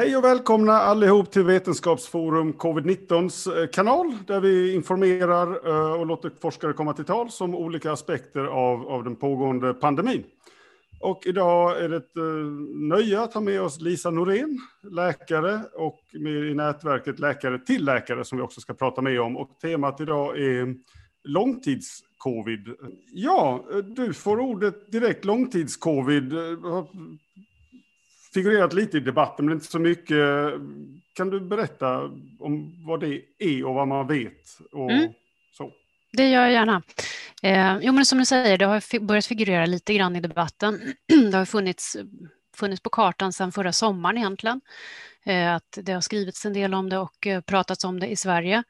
Hej och välkomna allihop till Vetenskapsforum Covid-19s eh, kanal där vi informerar eh, och låter forskare komma till tals om olika aspekter av, av den pågående pandemin. Och idag är det ett eh, nöje att ha med oss Lisa Norén, läkare och med i nätverket Läkare till läkare som vi också ska prata med om. Och temat idag är långtidscovid. Ja, du får ordet direkt långtidscovid figurerat lite i debatten, men inte så mycket. Kan du berätta om vad det är och vad man vet? Och mm. så? Det gör jag gärna. Eh, jo, men som du säger, det har börjat figurera lite grann i debatten. det har funnits, funnits på kartan sedan förra sommaren egentligen. Eh, att det har skrivits en del om det och eh, pratats om det i Sverige.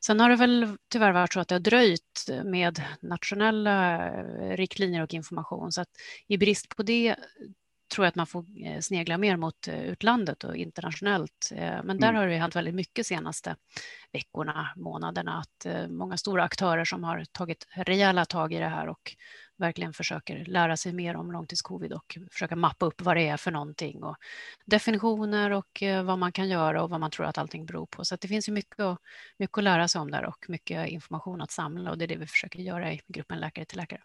Sen har det väl tyvärr varit så att det har dröjt med nationella eh, riktlinjer och information. Så att i brist på det tror jag att man får eh, snegla mer mot eh, utlandet och internationellt. Eh, men där mm. har det hänt väldigt mycket senaste veckorna, månaderna, att många stora aktörer som har tagit rejäla tag i det här och verkligen försöker lära sig mer om långtidscovid och försöka mappa upp vad det är för någonting och definitioner och vad man kan göra och vad man tror att allting beror på. Så det finns ju mycket, att, mycket att lära sig om där och mycket information att samla och det är det vi försöker göra i gruppen Läkare till läkare.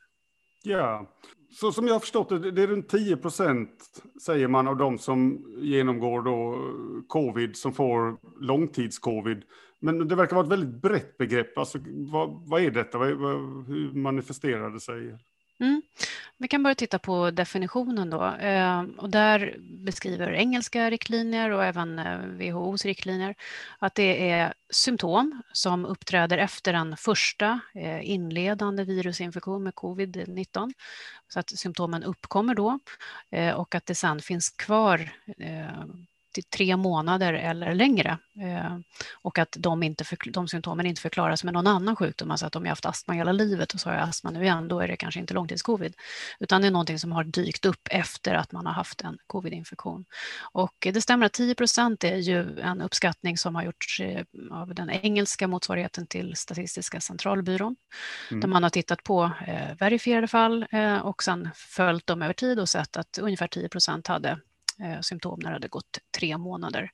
Ja, så som jag har förstått det, det är runt 10 procent säger man av de som genomgår då eh, covid som får långtidscovid. Men det verkar vara ett väldigt brett begrepp. Alltså, vad, vad är detta? Vad, hur manifesterar det sig? Mm. Vi kan börja titta på definitionen då. Eh, och där beskriver engelska riktlinjer och även eh, WHOs riktlinjer att det är symptom som uppträder efter en första eh, inledande virusinfektion med covid-19. Så att symptomen uppkommer då eh, och att det sedan finns kvar eh, till tre månader eller längre. Eh, och att de, inte för, de symptomen inte förklaras med någon annan sjukdom, alltså att om jag haft astma hela livet och så har jag astma nu igen, då är det kanske inte långtidscovid, utan det är någonting som har dykt upp efter att man har haft en covidinfektion. Och det stämmer att 10 procent är ju en uppskattning som har gjorts eh, av den engelska motsvarigheten till Statistiska centralbyrån, mm. där man har tittat på eh, verifierade fall och sedan följt dem över tid och sett att ungefär 10 procent hade symptom när det hade gått tre månader.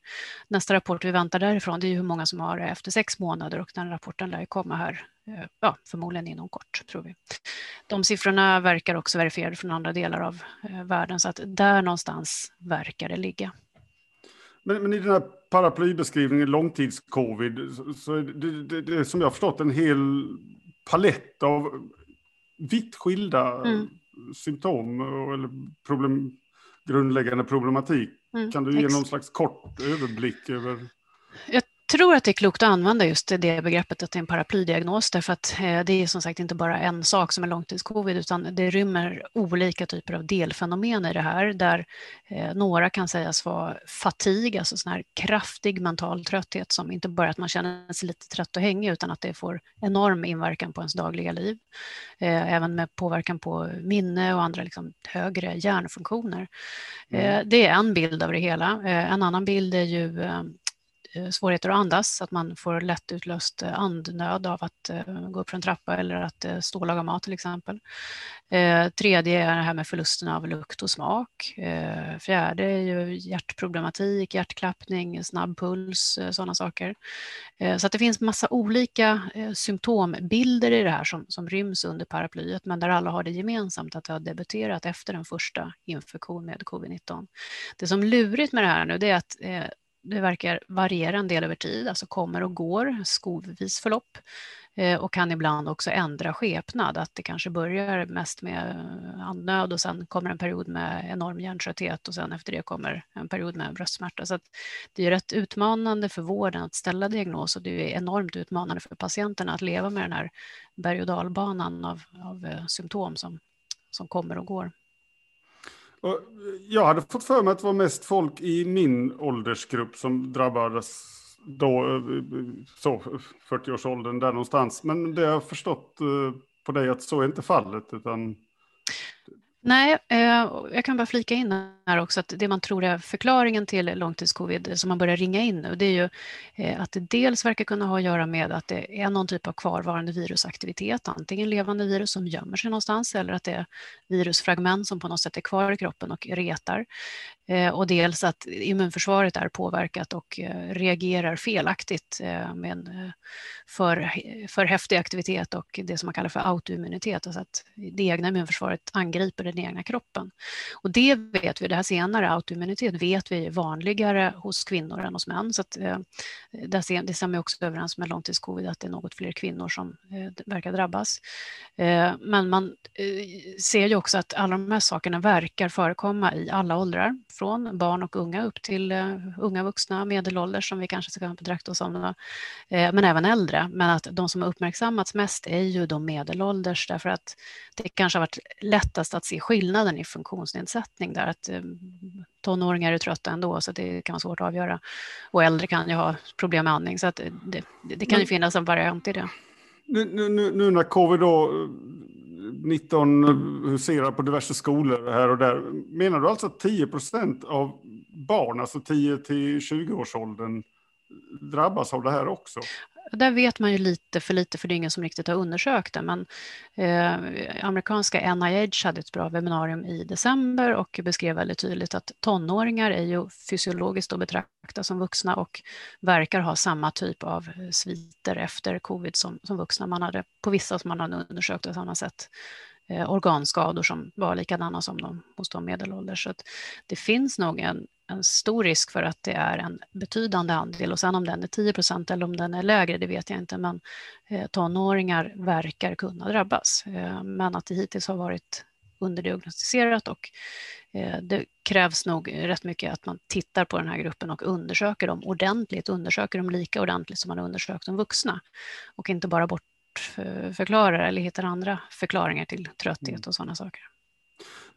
Nästa rapport vi väntar därifrån det är hur många som har det efter sex månader och den rapporten lär komma här, eh, ja, förmodligen inom kort tror vi. De siffrorna verkar också verifierade från andra delar av eh, världen så att där någonstans verkar det ligga. Men, men i den här paraplybeskrivningen, långtidscovid, så är det, det, det som jag förstått en hel palett av vitt skilda mm. symptom eller problem, grundläggande problematik. Mm, kan du ge någon slags kort överblick över? Jag tror att det är klokt att använda just det begreppet att det är en paraplydiagnos därför att eh, det är som sagt inte bara en sak som är långtidscovid utan det rymmer olika typer av delfenomen i det här där eh, några kan sägas vara fatig, alltså sån här kraftig mental trötthet som inte bara att man känner sig lite trött och hängig utan att det får enorm inverkan på ens dagliga liv. Eh, även med påverkan på minne och andra liksom högre hjärnfunktioner. Mm. Det är en bild av det hela. En annan bild är ju Eh, svårigheter att andas, att man får lätt utlöst eh, andnöd av att eh, gå upp för en trappa eller att stå och laga mat till exempel. Tredje är det här med förlusten av lukt och smak. Fjärde är ju hjärtproblematik, hjärtklappning, snabb puls, sådana saker. Så att det finns massa olika symptombilder i det här som, som ryms under paraplyet, men där alla har det gemensamt att det har debuterat efter den första infektion med covid-19. Det som är lurigt med det här nu det är att det verkar variera en del över tid, alltså kommer och går, skovvis förlopp eh, och kan ibland också ändra skepnad, att det kanske börjar mest med eh, andnöd och sen kommer en period med enorm hjärntrötthet och sen efter det kommer en period med bröstsmärta. Så det är rätt utmanande för vården att ställa diagnos och det är enormt utmanande för patienterna att leva med den här berg och dalbanan av, av eh, symptom som, som kommer och går. Och eh, jag hade fått för mig att det var mest folk i min åldersgrupp som drabbades då, eh, eh, så 40-årsåldern där någonstans. Men det har jag förstått på dig att så är inte fallet, utan Nej, eh, jag kan bara flika in här också att det man tror är förklaringen till långtidscovid som man börjar ringa in nu, det är ju eh, att det dels verkar kunna ha att göra med att det är någon typ av kvarvarande virusaktivitet, antingen levande virus som gömmer sig någonstans eller att det är virusfragment som på något sätt är kvar i kroppen och retar. Eh, och dels att immunförsvaret är påverkat och eh, reagerar felaktigt eh, med en eh, för, för häftig aktivitet och det som man kallar för autoimmunitet, alltså att det egna immunförsvaret angriper den egna kroppen. Och det vet vi, det här senare, autoimmunitet, vet vi är vanligare hos kvinnor än hos män. Så att, eh, det stämmer också överens med långtidscovid, att det är något fler kvinnor som eh, verkar drabbas. Eh, men man eh, ser ju också att alla de här sakerna verkar förekomma i alla åldrar, från barn och unga upp till eh, unga vuxna, medelålders som vi kanske ska betrakta oss som, eh, men även äldre. Men att de som har uppmärksammats mest är ju de medelålders, därför att det kanske har varit lättast att se skillnaden i funktionsnedsättning där, att eh, tonåringar är trötta ändå så det kan vara svårt att avgöra. Och äldre kan ju ha problem med andning så att det, det kan ju finnas en variant i det. Nu, nu, nu när covid då 19 eh, huserar på diverse skolor här och där, menar du alltså att 10 procent av barn, alltså 10 till 20-årsåldern, drabbas av det här också? Där vet man ju lite för lite, för det är ingen som riktigt har undersökt det. Men eh, amerikanska NIH hade ett bra webbinarium i december och beskrev väldigt tydligt att tonåringar är ju fysiologiskt att betrakta som vuxna och verkar ha samma typ av eh, sviter efter covid som, som vuxna. Man hade på vissa som man hade undersökt på samma sätt eh, organskador som var likadana som de hos de medelålders. Så det finns nog en en stor risk för att det är en betydande andel och sen om den är 10 procent eller om den är lägre, det vet jag inte, men eh, tonåringar verkar kunna drabbas. Eh, men att det hittills har varit underdiagnostiserat och eh, det krävs nog rätt mycket att man tittar på den här gruppen och undersöker dem ordentligt, undersöker dem lika ordentligt som man har undersökt de vuxna och inte bara bortförklarar eller hittar andra förklaringar till trötthet mm. och sådana saker.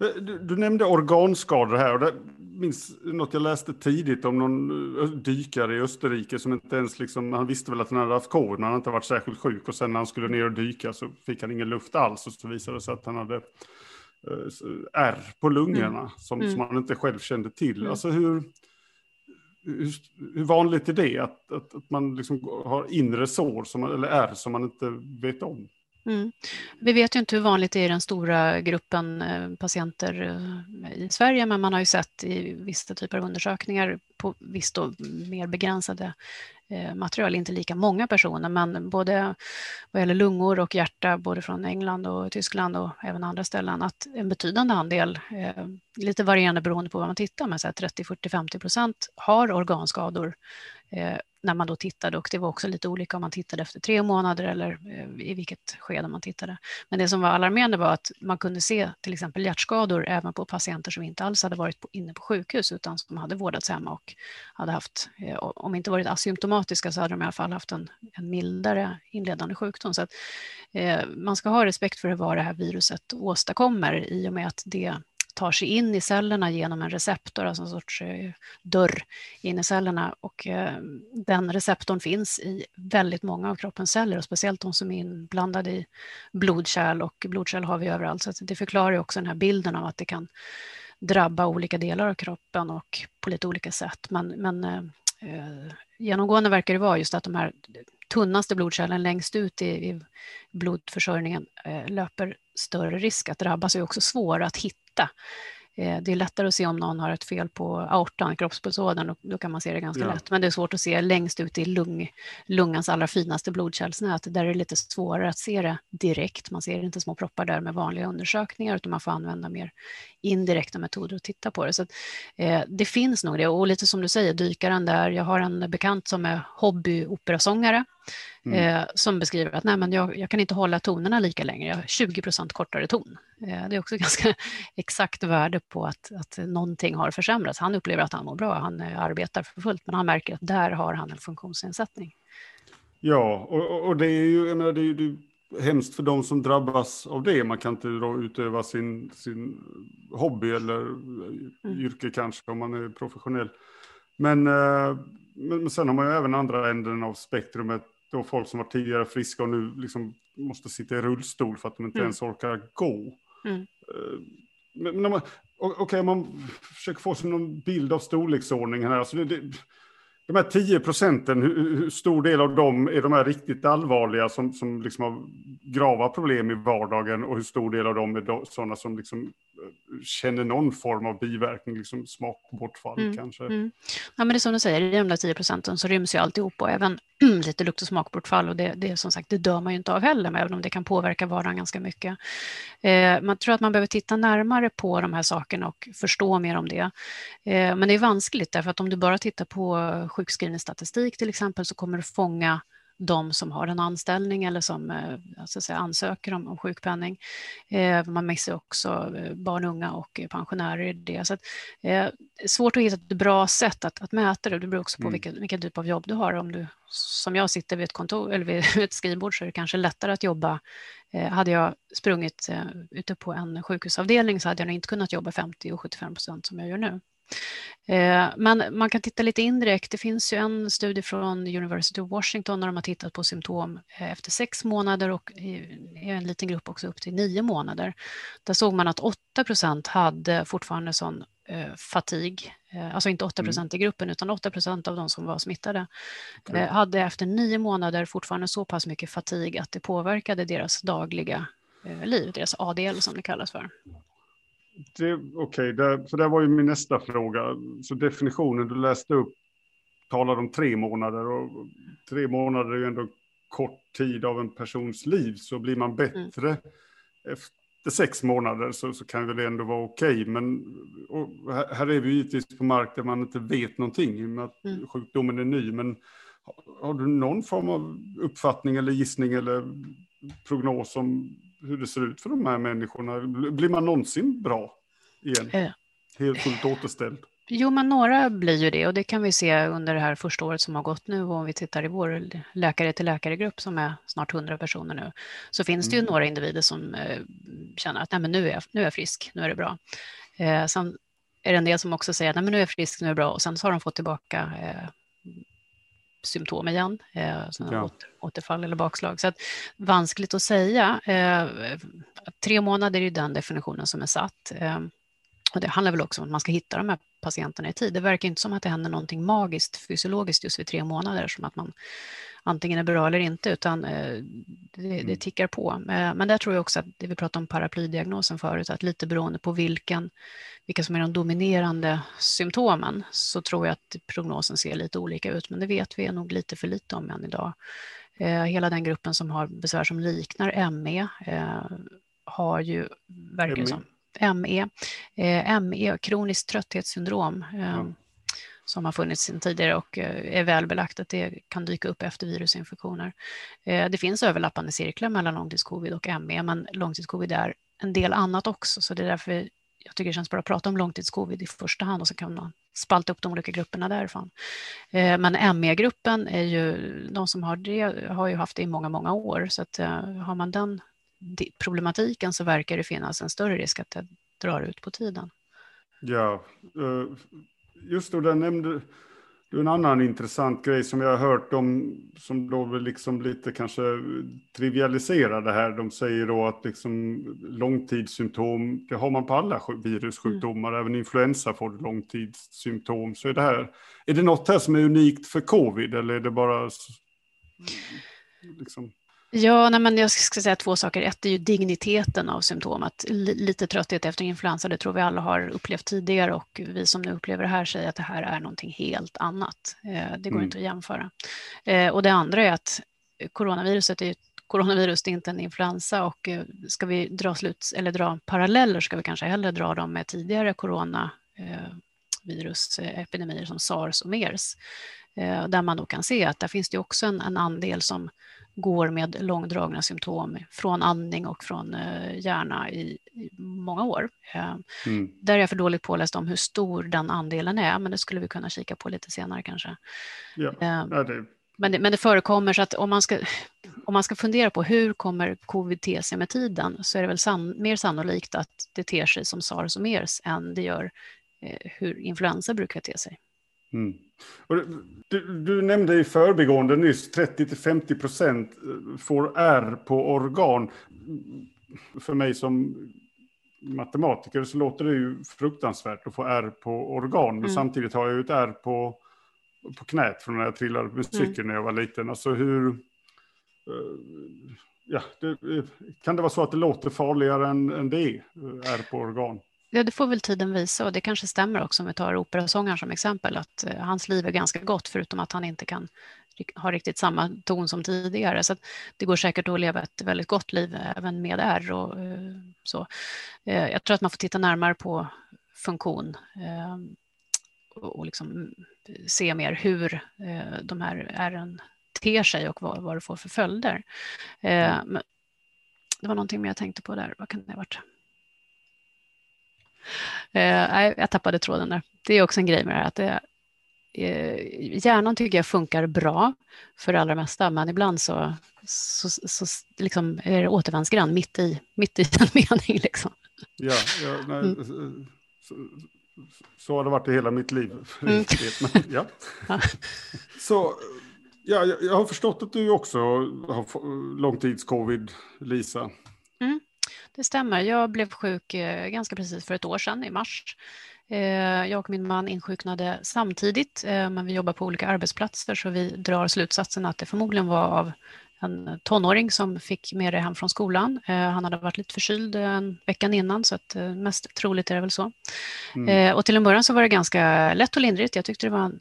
Eh, du, du, nämnde organskador här och det minns något jag läste tidigt om någon eh, dykare i Österrike som inte ens liksom, han visste väl att han hade haft covid men han hade inte varit särskilt sjuk och sen när han skulle ner och dyka så fick han ingen luft alls och så visade det sig att han hade uh, ärr på lungorna mm. Som, mm. som han inte själv kände till. Mm. Alltså hur, hur, hur, vanligt är det att, att, att man liksom har inre sår som, eller ärr som man inte vet om? Mm. Vi vet ju inte hur vanligt det är i den stora gruppen eh, patienter eh, i Sverige, men man har ju sett i vissa typer av undersökningar på visst mer begränsade eh, material, inte lika många personer, men både vad gäller lungor och hjärta, både från England och Tyskland och även andra ställen, att en betydande andel, lite varierande beroende på vad man tittar, men 30, 40, 50 procent har organskador när man då tittade och det var också lite olika om man tittade efter tre månader eller eh, i vilket skede man tittade. Men det som var alarmerande var att man kunde se till exempel hjärtskador även på patienter som inte alls hade varit inne på sjukhus utan som hade vårdats hemma och hade haft, eh, om inte varit asymptomatiska så hade de i alla fall haft en, en mildare inledande sjukdom. Så att, eh, man ska ha respekt för vad det här viruset åstadkommer i och med att det tar sig in i cellerna genom en receptor, alltså en sorts eh, dörr in i cellerna. Och eh, den receptorn finns i väldigt många av kroppens celler och speciellt de som är inblandade i blodkärl och blodkärl har vi överallt. Så det förklarar också den här bilden av att det kan drabba olika delar av kroppen och på lite olika sätt. Men, men eh, eh, genomgående verkar det vara just att de här tunnaste blodkärlen längst ut i, i blodförsörjningen eh, löper större risk att drabbas och är också svåra att hitta hitta. Eh, det är lättare att se om någon har ett fel på aortan, kroppspulsådern, då kan man se det ganska ja. lätt. Men det är svårt att se längst ut i lung, lungans allra finaste blodkärlsnät. Där är det lite svårare att se det direkt. Man ser inte små proppar där med vanliga undersökningar, utan man får använda mer indirekta metoder att titta på det. Så att, eh, det finns nog det. Och lite som du säger, dykaren där. Jag har en bekant som är hobbyoperasångare Mm. Eh, som beskriver att Nej, men jag, jag, kan inte hålla tonerna lika länge, jag har 20 procent kortare ton. Eh, det är också ganska exakt värde på att, att någonting har försämrats. Han upplever att han mår bra, han eh, arbetar för fullt, men han märker att där har han en funktionsnedsättning. Ja, och, och det är ju jag menar, det är, är hemskt för de som drabbas av det. Man kan inte då utöva sin, sin hobby eller mm. yrke kanske om man är professionell. Men, eh, men sen har man ju även andra änden av spektrumet då folk som var tidigare friska och nu liksom måste sitta i rullstol för att de inte mm. ens orkar gå. Mm. Eh, Okej, okay, man försöker få sig någon bild av storleksordningen här. Alltså det, det, de här 10 procenten, hur, hur, stor del av dem är de här riktigt allvarliga som, som liksom har grava problem i vardagen och hur stor del av dem är sådana som liksom känner någon form av biverkning, liksom smakbortfall mm. kanske. Mm. Ja, men det är som du säger, i de där 10 procenten så ryms ju alltihop och även lite lukt och smakbortfall och det, det som sagt, det dör man ju inte av heller, även om det kan påverka vardagen ganska mycket. Eh, man tror att man behöver titta närmare på de här sakerna och förstå mer om det. Eh, men det är vanskligt därför att om du bara tittar på sjukskrivningsstatistik till exempel så kommer du fånga de som har en anställning eller som eh, alltså säga, ansöker om, om sjukpenning. Eh, man missar också eh, barn, unga och pensionärer i det. Så att, svårt att hitta ett bra sätt att, att mäta det. Det beror också på mm. vilken, vilken typ av jobb du har. Om du, som jag sitter vid ett kontor eller vid ett skrivbord så är det kanske lättare att jobba. Eh, hade jag sprungit eh, ute på en sjukhusavdelning så hade jag inte kunnat jobba 50 och 75 procent som jag gör nu. Eh, men man kan titta lite indirekt. Det finns ju en studie från University of Washington när de har tittat på symptom eh, efter sex månader och i en liten grupp också upp till nio månader. Där såg man att 8 procent hade fortfarande sån eh, fatig, alltså inte 8 procent mm. i gruppen utan 8 procent av de som var smittade, okay. hade efter nio månader fortfarande så pass mycket fatig att det påverkade deras dagliga liv, deras ADL som det kallas för. Okej, okay, för det var ju min nästa fråga. Så definitionen du läste upp talar om tre månader och tre månader är ju ändå kort tid av en persons liv. Så blir man bättre mm. efter sex månader så, så kan det ändå vara okej. Okay. Men här, här, är vi givetvis på mark där man inte vet någonting i och med att mm. sjukdomen är ny. Men har, har du någon form av uppfattning eller gissning eller prognos om hur det ser ut för de här människorna. Blir man någonsin bra igen? Eh. Helt fullt återställd? Jo, men några blir ju det och det kan vi se under det här första året som har gått nu. Och om vi tittar i vår läkare till läkare-grupp som är snart 100 personer nu, så finns det ju mm. några individer som eh, känner att Nej, men nu, är jag, nu är jag frisk, nu är det bra. Eh, sen är det en del som också säger att Nej, men nu är jag frisk, nu är det bra och sen så har de fått tillbaka eh, symptom igen, eh, ja. åter, återfall eller bakslag. Så att, vanskligt att säga. Eh, tre månader är ju den definitionen som är satt. Eh, och det handlar väl också om att man ska hitta de här patienterna i tid. Det verkar inte som att det händer någonting magiskt fysiologiskt just vid tre månader, som att man antingen är bra eller inte, utan eh, det, det mm. tickar på. Eh, men där tror jag också att det vi pratade om paraplydiagnosen förut, att lite beroende på vilken, vilka som är de dominerande symptomen, så tror jag att prognosen ser lite olika ut, men det vet vi nog lite för lite om än idag. Eh, hela den gruppen som har besvär som liknar ME har ju, verkar som, ME, ME, kroniskt trötthetssyndrom. Mm som har funnits sedan tidigare och eh, är välbelagt att det kan dyka upp efter virusinfektioner. Eh, det finns överlappande cirklar mellan långtidscovid och ME, men långtidscovid är en del annat också, så det är därför jag tycker det känns bra att prata om långtidscovid i första hand och så kan man spalta upp de olika grupperna därifrån. Eh, men ME-gruppen är ju, de som har det har ju haft det i många, många år, så att har man den problematiken så verkar det finnas en större risk att det drar ut på tiden. Ja, just då, där nämnde du en annan intressant grej som jag har hört om, som då liksom lite kanske trivialiserar det här. De säger då att liksom långtidssymptom, det har man på alla virussjukdomar, mm. även influensa får långtidssymptom. Så är det här, är det något här som är unikt för covid eller är det bara liksom? Ja, nej, men jag ska säga två saker. Ett är ju digniteten av symptomet. Lite trötthet efter influensa, det tror vi alla har upplevt tidigare och vi som nu upplever det här säger att det här är någonting helt annat. Eh, det går mm. inte att jämföra. Eh, och det andra är att coronaviruset är coronavirus, det är inte en influensa och eh, ska vi dra, slut, eller dra paralleller ska vi kanske hellre dra dem med tidigare coronavirusepidemier som sars och mers. Där man då kan se att där finns det också en, en andel som går med långdragna symptom från andning och från eh, hjärna i, i många år. Eh, mm. Där är jag för dåligt påläst om hur stor den andelen är, men det skulle vi kunna kika på lite senare kanske. Ja, eh, det... Men, det, men det förekommer, så att om man, ska, om man ska fundera på hur kommer covid te sig med tiden, så är det väl san, mer sannolikt att det ter sig som sars och mers än det gör hur influensa brukar te sig. Mm. Du, du, nämnde i förbigående nyss 30-50 procent får R på organ. För mig som matematiker så låter det ju fruktansvärt att få R på organ. Men mm. samtidigt har jag ju ett R på, på knät från när jag trillade med mm. cykeln mm. när jag var liten. Alltså hur... Uh, ja, det, kan det vara så att det låter farligare än, än det är, R på organ? Ja, det får väl tiden visa och det kanske stämmer också om vi tar operasångaren som exempel att eh, hans liv är ganska gott förutom att han inte kan ha riktigt samma ton som tidigare. Så det går säkert att leva ett väldigt gott liv eh, även med R. Och, eh, så. Eh, jag tror att man får titta närmare på funktion eh, och, och liksom eh, se mer hur de här ärren ter sig och vad, vad det får för följder. Men det var någonting mer jag tänkte på där. Vad kan det ha varit? Eh, jag tappade tråden där. Det är också en grej med det här att det, eh, hjärnan tycker jag funkar bra för det allra mesta, men ibland så, så, så liksom är det återvändsgränd mitt i, mitt i en mening. Liksom. Ja, ja nej, mm. så, så, har det varit i hela mitt liv. Mm. ja. ja. Så, ja, jag har förstått att du också har långtidscovid, Lisa. Mm. Det stämmer. Jag blev sjuk eh, ganska precis för ett år sedan, i mars. Eh, jag och min man insjuknade samtidigt, eh, men vi jobbar på olika arbetsplatser så vi drar slutsatsen att det förmodligen var av en tonåring som fick med det hem från skolan. Han hade varit lite förkyld en veckan innan så att mest troligt är det väl så. Mm. Och till en början så var det ganska lätt och lindrigt. Jag tyckte det var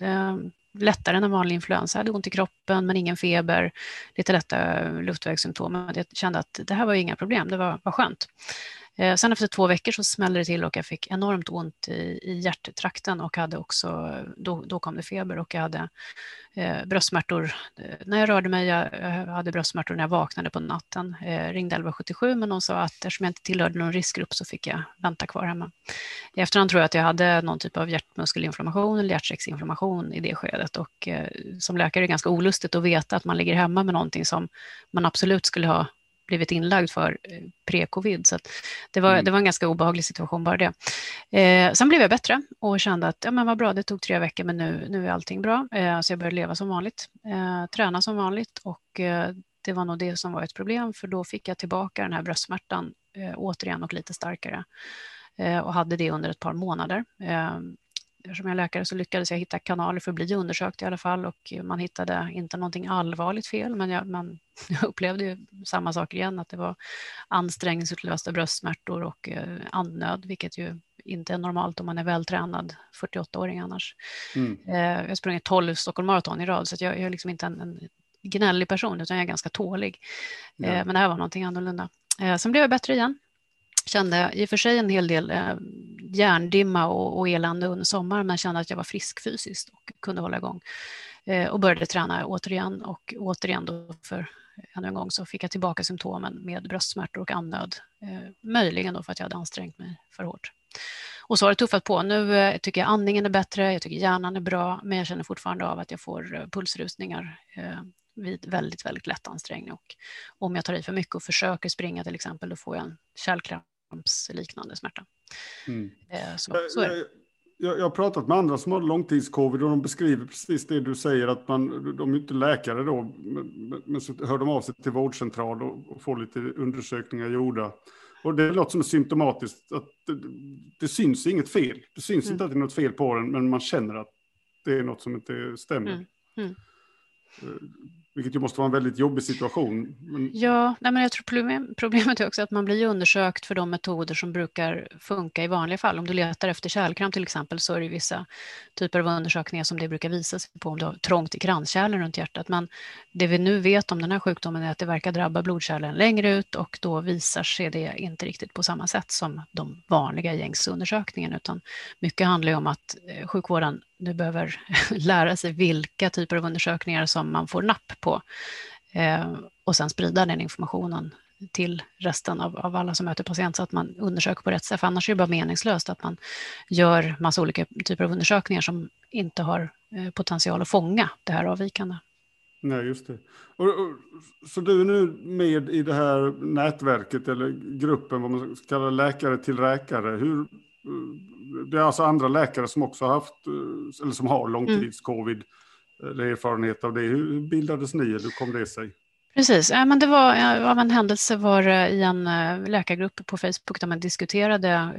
lättare än en vanlig influensa. Jag hade ont i kroppen men ingen feber, lite lätta luftvägssymptom. Jag kände att det här var inga problem, det var, var skönt. Eh, sen efter två veckor så smällde det till och jag fick enormt ont i, i hjärttrakten och hade också, då, då kom det feber och jag hade eh, bröstsmärtor. Eh, när jag rörde mig, jag, jag hade bröstsmärtor när jag vaknade på natten. Eh, ringde 1177 men de sa att eftersom jag inte tillhörde någon riskgrupp så fick jag vänta kvar hemma. I efterhand tror jag att jag hade någon typ av hjärtmuskelinflammation eller hjärtsäcksinflammation i det skedet och eh, som läkare är det ganska olustigt att veta att man ligger hemma med någonting som man absolut skulle ha blivit inlagd för eh, pre-covid. Så det, var, mm. det var en ganska obehaglig situation bara det. Eh, sen blev jag bättre och kände att ja, men vad bra, det tog tre veckor men nu, nu är allting bra. Eh, så jag började leva som vanligt, eh, träna som vanligt och eh, det var nog det som var ett problem för då fick jag tillbaka den här bröstsmärtan eh, återigen och lite starkare och hade det under ett par månader eftersom jag är läkare så lyckades jag hitta kanaler för att bli undersökt i alla fall och man hittade inte någonting allvarligt fel men jag, man, jag upplevde ju samma sak igen att det var ansträngningsutlösta bröstsmärtor och eh, andnöd vilket ju inte är normalt om man är vältränad 48-åring annars. Mm. Eh, jag har sprungit 12 Stockholm Marathon i rad så jag, jag, är liksom inte en, en gnällig person utan jag är ganska tålig. Ja. Eh, men det här var någonting annorlunda. Sen blev jag bättre igen kände i och för sig en hel del eh, hjärndimma och, och elände under sommaren, men kände att jag var frisk fysiskt och kunde hålla igång. Eh, och började träna återigen och återigen då för ännu en gång så fick jag tillbaka symptomen med bröstsmärtor och andnöd. Eh, möjligen då för att jag hade ansträngt mig för hårt. Och så har det tuffat på. Nu eh, tycker jag andningen är bättre, jag tycker hjärnan är bra, men jag känner fortfarande av att jag får eh, pulsrusningar eh, vid väldigt, väldigt lätt ansträngning. Och om jag tar i för mycket och försöker springa till exempel, då får jag en kärlkramp kärlkrampsliknande smärta. Mm. Eh, så, så är det. Jag, jag har pratat med andra som har långtidscovid och de beskriver precis det du säger att man, de är inte läkare då, men, men så hör de av sig till vårdcentral och, och får lite undersökningar gjorda. Och det låter som är symptomatiskt att det, det syns inget fel. Det syns mm. inte att det är något fel på den, men man känner att det är något som inte stämmer. Mm. Eh, vilket ju måste vara en väldigt jobbig situation. Men... Ja, nej, men jag tror problemet är också att man blir undersökt för de metoder som brukar funka i vanliga fall. Om du letar efter kärlkramp till exempel så är det vissa typer av undersökningar som det brukar visa sig på om du har trångt i kranskärlen runt hjärtat. Men det vi nu vet om den här sjukdomen är att det verkar drabba blodkärlen längre ut och då visar sig det inte riktigt på samma sätt som de vanliga gängsundersökningarna utan mycket handlar ju om att eh, sjukvården nu behöver lära sig vilka typer av undersökningar som man får napp på eh, och sen sprida den informationen till resten av, av, alla som möter patient så att man undersöker på rätt sätt. För annars är det bara meningslöst att man gör massa olika typer av undersökningar som inte har eh, potential att fånga det här avvikande. Nej, just det. Och, och, så du är nu med i det här nätverket eller gruppen, vad man kallar läkare till läkare. Hur, det är alltså andra läkare som också har haft, eh, eller som har långtidscovid, mm. erfarenhet av det. Hur bildades ni, eller hur kom det sig? Precis, ja, men det var av en händelse var det i en eh, läkargrupp på Facebook där man diskuterade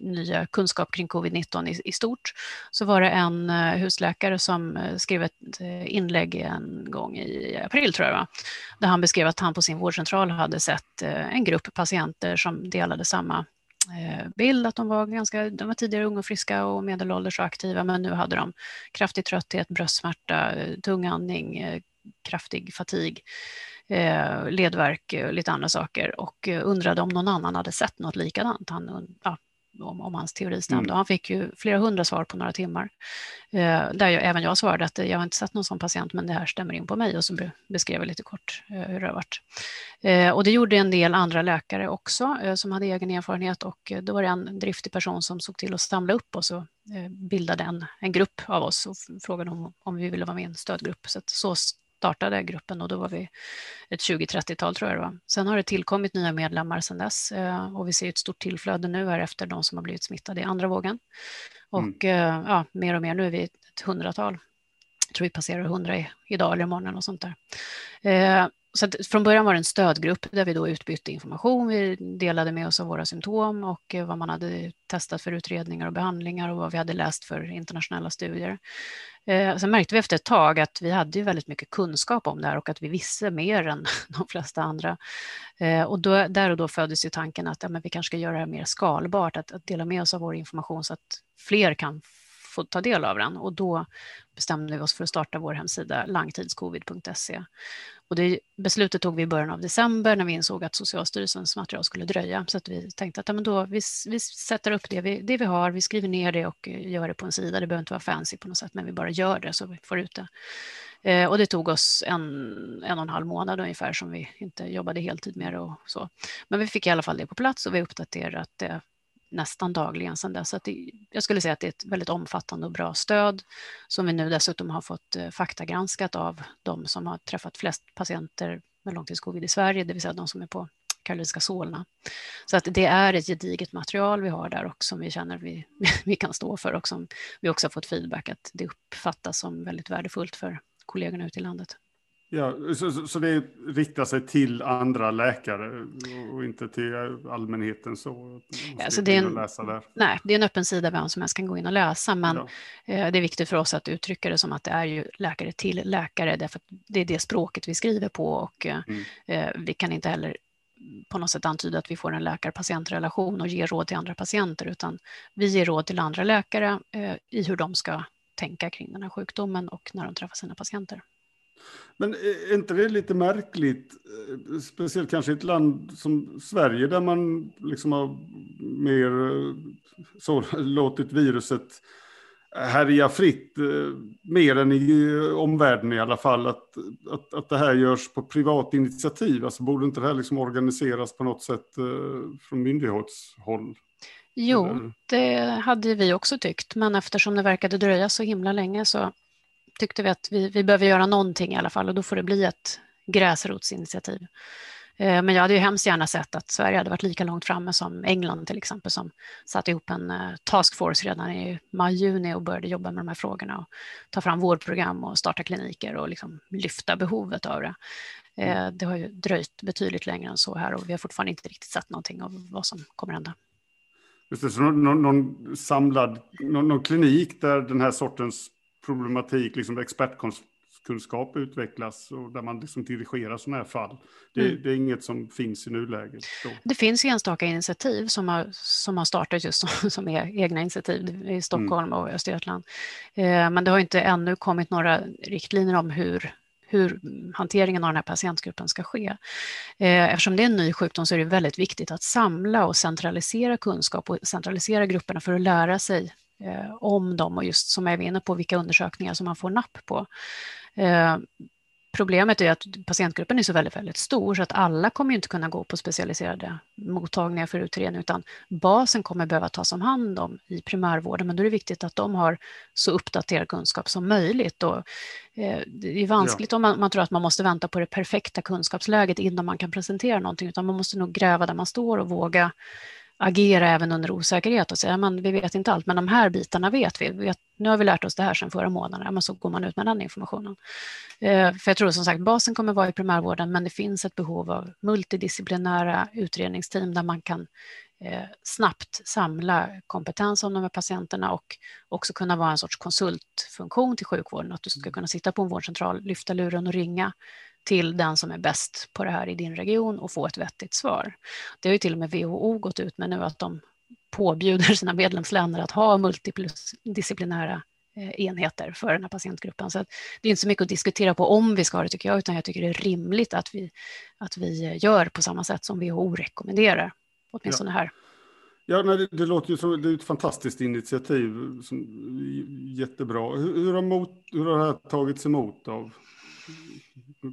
nya kunskap kring covid-19 i, i, stort, så var det en husläkare som skrev ett inlägg en gång i april, tror jag, där han beskrev att han på sin vårdcentral hade sett en grupp patienter som delade samma Eh, bild att de var, ganska, de var tidigare unga och friska och medelålders och aktiva men nu hade de kraftig trötthet, bröstsmärta, eh, tung andning, eh, kraftig fatig, ledvärk och lite andra saker och undrade om någon annan hade sett något likadant. Han, ja, om, om hans teori stämde. Mm. Han fick ju flera hundra svar på några timmar. Eh, där jag, även jag svarade att jag har inte sett någon sån patient, men det här stämmer in på mig och så beskrev jag lite kort eh, hur det har varit. Eh, och det gjorde en del andra läkare också eh, som hade egen erfarenhet och då var det en driftig person som såg till att samla upp oss och eh, bildade en, en grupp av oss och frågade om, om vi ville vara med i en stödgrupp. Så, så startade gruppen och då var vi ett 20-30-tal tror jag det var. Sen har det tillkommit nya medlemmar sedan dess eh, och vi ser ett stort tillflöde nu här efter de som har blivit smittade i andra vågen. Och mm. ja, mer och mer, nu är vi ett hundratal. Jag tror vi passerar hundra idag eller imorgon och sånt där. Så från början var det en stödgrupp där vi då utbytte information. Vi delade med oss av våra symptom och eh, vad man hade testat för utredningar och behandlingar och vad vi hade läst för internationella studier. Eh, sen märkte vi efter ett tag att vi hade väldigt mycket kunskap om det här och att vi visste mer än de flesta andra. Eh, och då, där och då föddes ju tanken att ja, men vi kanske ska göra det här mer skalbart, att, att dela med oss av vår information så att fler kan få ta del av den. Och då bestämde vi oss för att starta vår hemsida langtidscovid.se. Och det beslutet tog vi i början av december när vi insåg att Socialstyrelsens material skulle dröja. Så att vi tänkte att ja, men då, vi, vi sätter upp det vi, det vi har, vi skriver ner det och gör det på en sida. Det behöver inte vara fancy på något sätt, men vi bara gör det så vi får ut det. Eh, och det tog oss en, en och en halv månad ungefär som vi inte jobbade heltid med det och så. Men vi fick i alla fall det på plats och vi har uppdaterat det nästan dagligen sedan dess. Så det, jag skulle säga att det är ett väldigt omfattande och bra stöd som vi nu dessutom har fått eh, faktagranskat av de som har träffat flest patienter med långtidscovid i Sverige, det vill säga de som är på Karolinska Solna. Så att det är ett gediget material vi har där och som vi känner vi, vi kan stå för och som vi också har fått feedback att det uppfattas som väldigt värdefullt för kollegorna ute i landet. Ja, så, så det riktar sig till andra läkare och inte till allmänheten så? Ja, så det, är en, nej, det är en öppen sida vem som helst kan gå in och läsa, men ja. Eh, det är viktigt för oss att uttrycka det som att det är ju läkare till läkare, därför att det är det språket vi skriver på och eh, mm. Eh, vi kan inte heller på något sätt antyda att vi får en läkar-patientrelation och ger råd till andra patienter, utan vi ger råd till andra läkare i hur de ska tänka kring den här sjukdomen och när de träffar sina patienter. Men är inte det lite märkligt, eh, speciellt kanske i ett land som Sverige där man liksom har mer eh, så, låtit viruset härja fritt, eh, mer än i omvärlden i alla fall, att, att, att det här görs på privat initiativ? Alltså borde inte det här liksom organiseras på något sätt från myndighetshåll? Jo, det hade vi också tyckt, men eftersom det verkade dröja så himla länge så tyckte vi att vi, vi behöver göra någonting i alla fall och då får det bli ett gräsrotsinitiativ. Eh, men jag hade ju hemskt gärna sett att Sverige hade varit lika långt framme som England till exempel som satte ihop en eh, taskforce redan i maj-juni och började jobba med de här frågorna och ta fram vårdprogram och starta kliniker och liksom lyfta behovet av det. Eh, mm. Det har ju dröjt betydligt längre än så här och vi har fortfarande inte riktigt sett någonting av vad som kommer hända. Just det, så någon, någon samlad någon, någon klinik där den här sortens problematik, liksom expertkunskap utvecklas och där man liksom dirigerar sådana här fall. Det, mm. det, är inget som finns i nuläget. Då. Det finns enstaka initiativ som har, som har startat just som, som är egna initiativ i Stockholm mm. och Östergötland. Eh, men det har inte ännu kommit några riktlinjer om hur hur hanteringen av den här patientgruppen ska ske. Eh, eftersom det är en ny sjukdom så är det väldigt viktigt att samla och centralisera kunskap och centralisera grupperna för att lära sig om dem och just som jag var inne på vilka undersökningar som man får napp på. Eh, problemet är att patientgruppen är så väldigt, väldigt stor så att alla kommer inte kunna gå på specialiserade mottagningar för utredning utan basen kommer behöva tas om hand om i primärvården men då är det viktigt att de har så uppdaterad kunskap som möjligt. Och, eh, det är vanskligt ja. om man, man, tror att man måste vänta på det perfekta kunskapsläget innan man kan presentera någonting utan man måste nog gräva där man står och våga agera även under osäkerhet och säga men vi vet inte allt, men de här bitarna vet vi. vi vet, nu har vi lärt oss det här sedan förra månaden, men så går man ut med den informationen. Eh, för jag tror som sagt basen kommer vara i primärvården, men det finns ett behov av multidisciplinära utredningsteam där man kan eh, snabbt samla kompetens om de här patienterna och också kunna vara en sorts konsultfunktion till sjukvården, att du ska kunna sitta på en vårdcentral, lyfta luren och ringa till den som är bäst på det här i din region och få ett vettigt svar. Det har ju till och med WHO gått ut med nu att de påbjuder sina medlemsländer att ha multidisciplinära eh, enheter för den här patientgruppen. Så det är inte så mycket att diskutera på om vi ska ha det tycker jag, utan jag tycker det är rimligt att vi, att vi gör på samma sätt som WHO rekommenderar, åtminstone ja. här. Ja, nej, det, det, låter ju som det är ett fantastiskt initiativ, som, jättebra. Hur, hur, har mot, hur har det här tagits emot av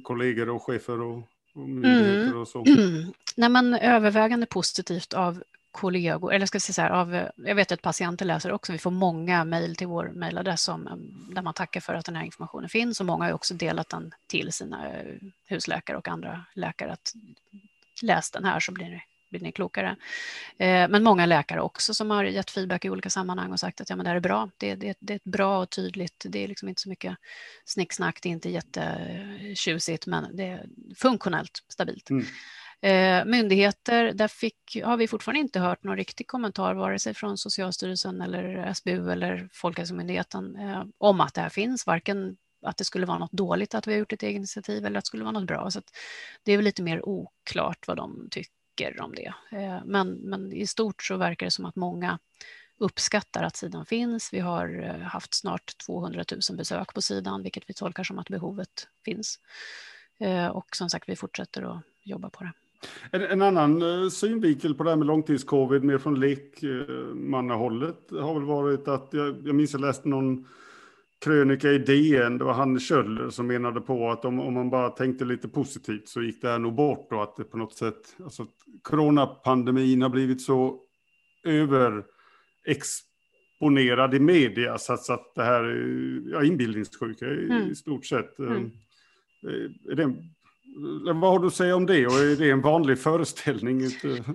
kollegor och chefer och, och myndigheter mm. och så? Nej, men övervägande positivt av kollegor, eller ska jag säga så här, av, jag vet att patienter läser också, vi får många mejl till vår mejladress där man tackar för att den här informationen finns och många har också delat den till sina husläkare och andra läkare att läs den här så blir ni blir ni klokare. Eh, men många läkare också som har gett feedback i olika sammanhang och sagt att ja, men det här är bra. Det, det, det är ett bra och tydligt. Det är liksom inte så mycket snicksnack. Det är inte jättetjusigt, men det är funktionellt stabilt. Mm. Eh, myndigheter, där fick, har vi fortfarande inte hört någon riktig kommentar, vare sig från Socialstyrelsen eller SBU eller Folkhälsomyndigheten, eh, om att det här finns, varken att det skulle vara något dåligt att vi har gjort ett eget initiativ eller att det skulle vara något bra. Så det är väl lite mer oklart vad de tycker tycker om det. Eh, men, men i stort så verkar det som att många uppskattar att sidan finns. Vi har eh, haft snart 200 000 besök på sidan, vilket vi tolkar som att behovet finns. Eh, och som sagt, vi fortsätter att jobba på det. En, en annan synvinkel på det här med långtidscovid, mer från lekmannahållet, har väl varit att jag, jag minns jag läste någon krönika i DN, det var Hanne Kjöller som menade på att om, om man bara tänkte lite positivt så gick det här nog bort och att det på något sätt, alltså coronapandemin har blivit så överexponerad i media så att, så att det här är ja, inbildningssjuka mm. i stort sett. Mm. Är det vad har du att säga om det och är det en vanlig föreställning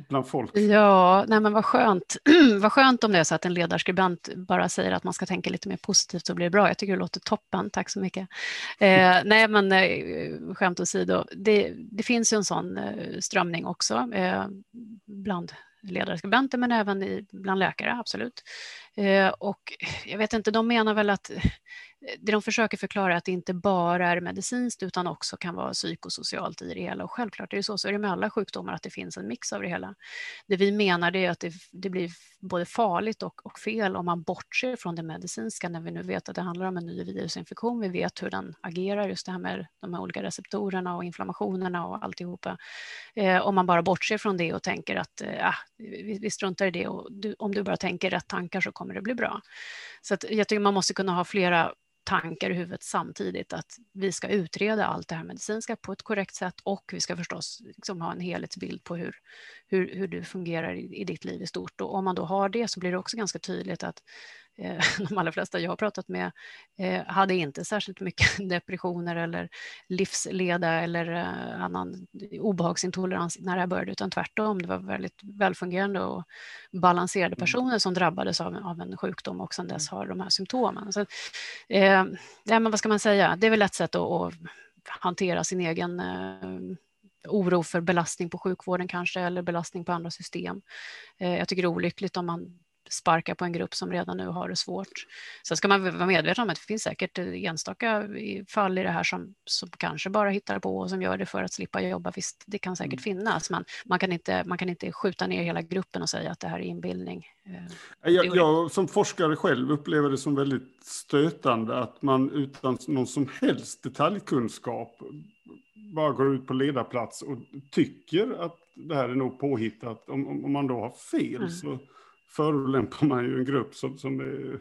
bland folk? Ja, nej men vad skönt. vad skönt om det är så att en ledarskribent bara säger att man ska tänka lite mer positivt så blir det bra. Jag tycker det låter toppen, tack så mycket. Eh, nej men eh, skämt åsido, det, det finns ju en sån eh, strömning också eh, bland ledarskribenter men även i, bland läkare, absolut. Eh, och jag vet inte, de menar väl att det de försöker förklara är att det inte bara är medicinskt utan också kan vara psykosocialt i det hela. Och självklart är det så, så är det med alla sjukdomar att det finns en mix av det hela. Det vi menar är att det, det blir både farligt och, och, fel om man bortser från det medicinska när vi nu vet att det handlar om en ny virusinfektion. Vi vet hur den agerar, just det här med de här olika receptorerna och inflammationerna och alltihopa. Eh, om man bara bortser från det och tänker att eh, ah, vi, vi struntar i det och du, om du bara tänker rätt tankar så kommer det bli bra. Så att jag tycker man måste kunna ha flera tankar i huvudet samtidigt att vi ska utreda allt det här medicinska på ett korrekt sätt och vi ska förstås liksom ha en helhetsbild på hur, hur, hur du fungerar i, i ditt liv i stort. Och om man då har det så blir det också ganska tydligt att de allra flesta jag har pratat med eh, hade inte särskilt mycket depressioner eller livsleda eller eh, annan obehagsintolerans när det här började, utan tvärtom. Det var väldigt välfungerande och balanserade mm. personer som drabbades av, av en sjukdom och sedan dess mm. har de här symptomen. Så, eh, ja, men vad ska man säga? Det är väl ett sätt att, att hantera sin egen eh, oro för belastning på sjukvården kanske eller belastning på andra system. Eh, jag tycker det är olyckligt om man sparka på en grupp som redan nu har det svårt. Sen ska man vara medveten om att det finns säkert enstaka fall i det här som, som kanske bara hittar på och som gör det för att slippa jobba. Visst, det kan säkert mm. finnas, men man kan, inte, man kan inte skjuta ner hela gruppen och säga att det här är inbildning. Eh, jag, jag som forskare själv upplever det som väldigt stötande att man utan någon som helst detaljkunskap bara går ut på ledarplats och tycker att det här är nog påhittat. Om, om man då har fel mm. så förolämpar man ju en grupp som, som är,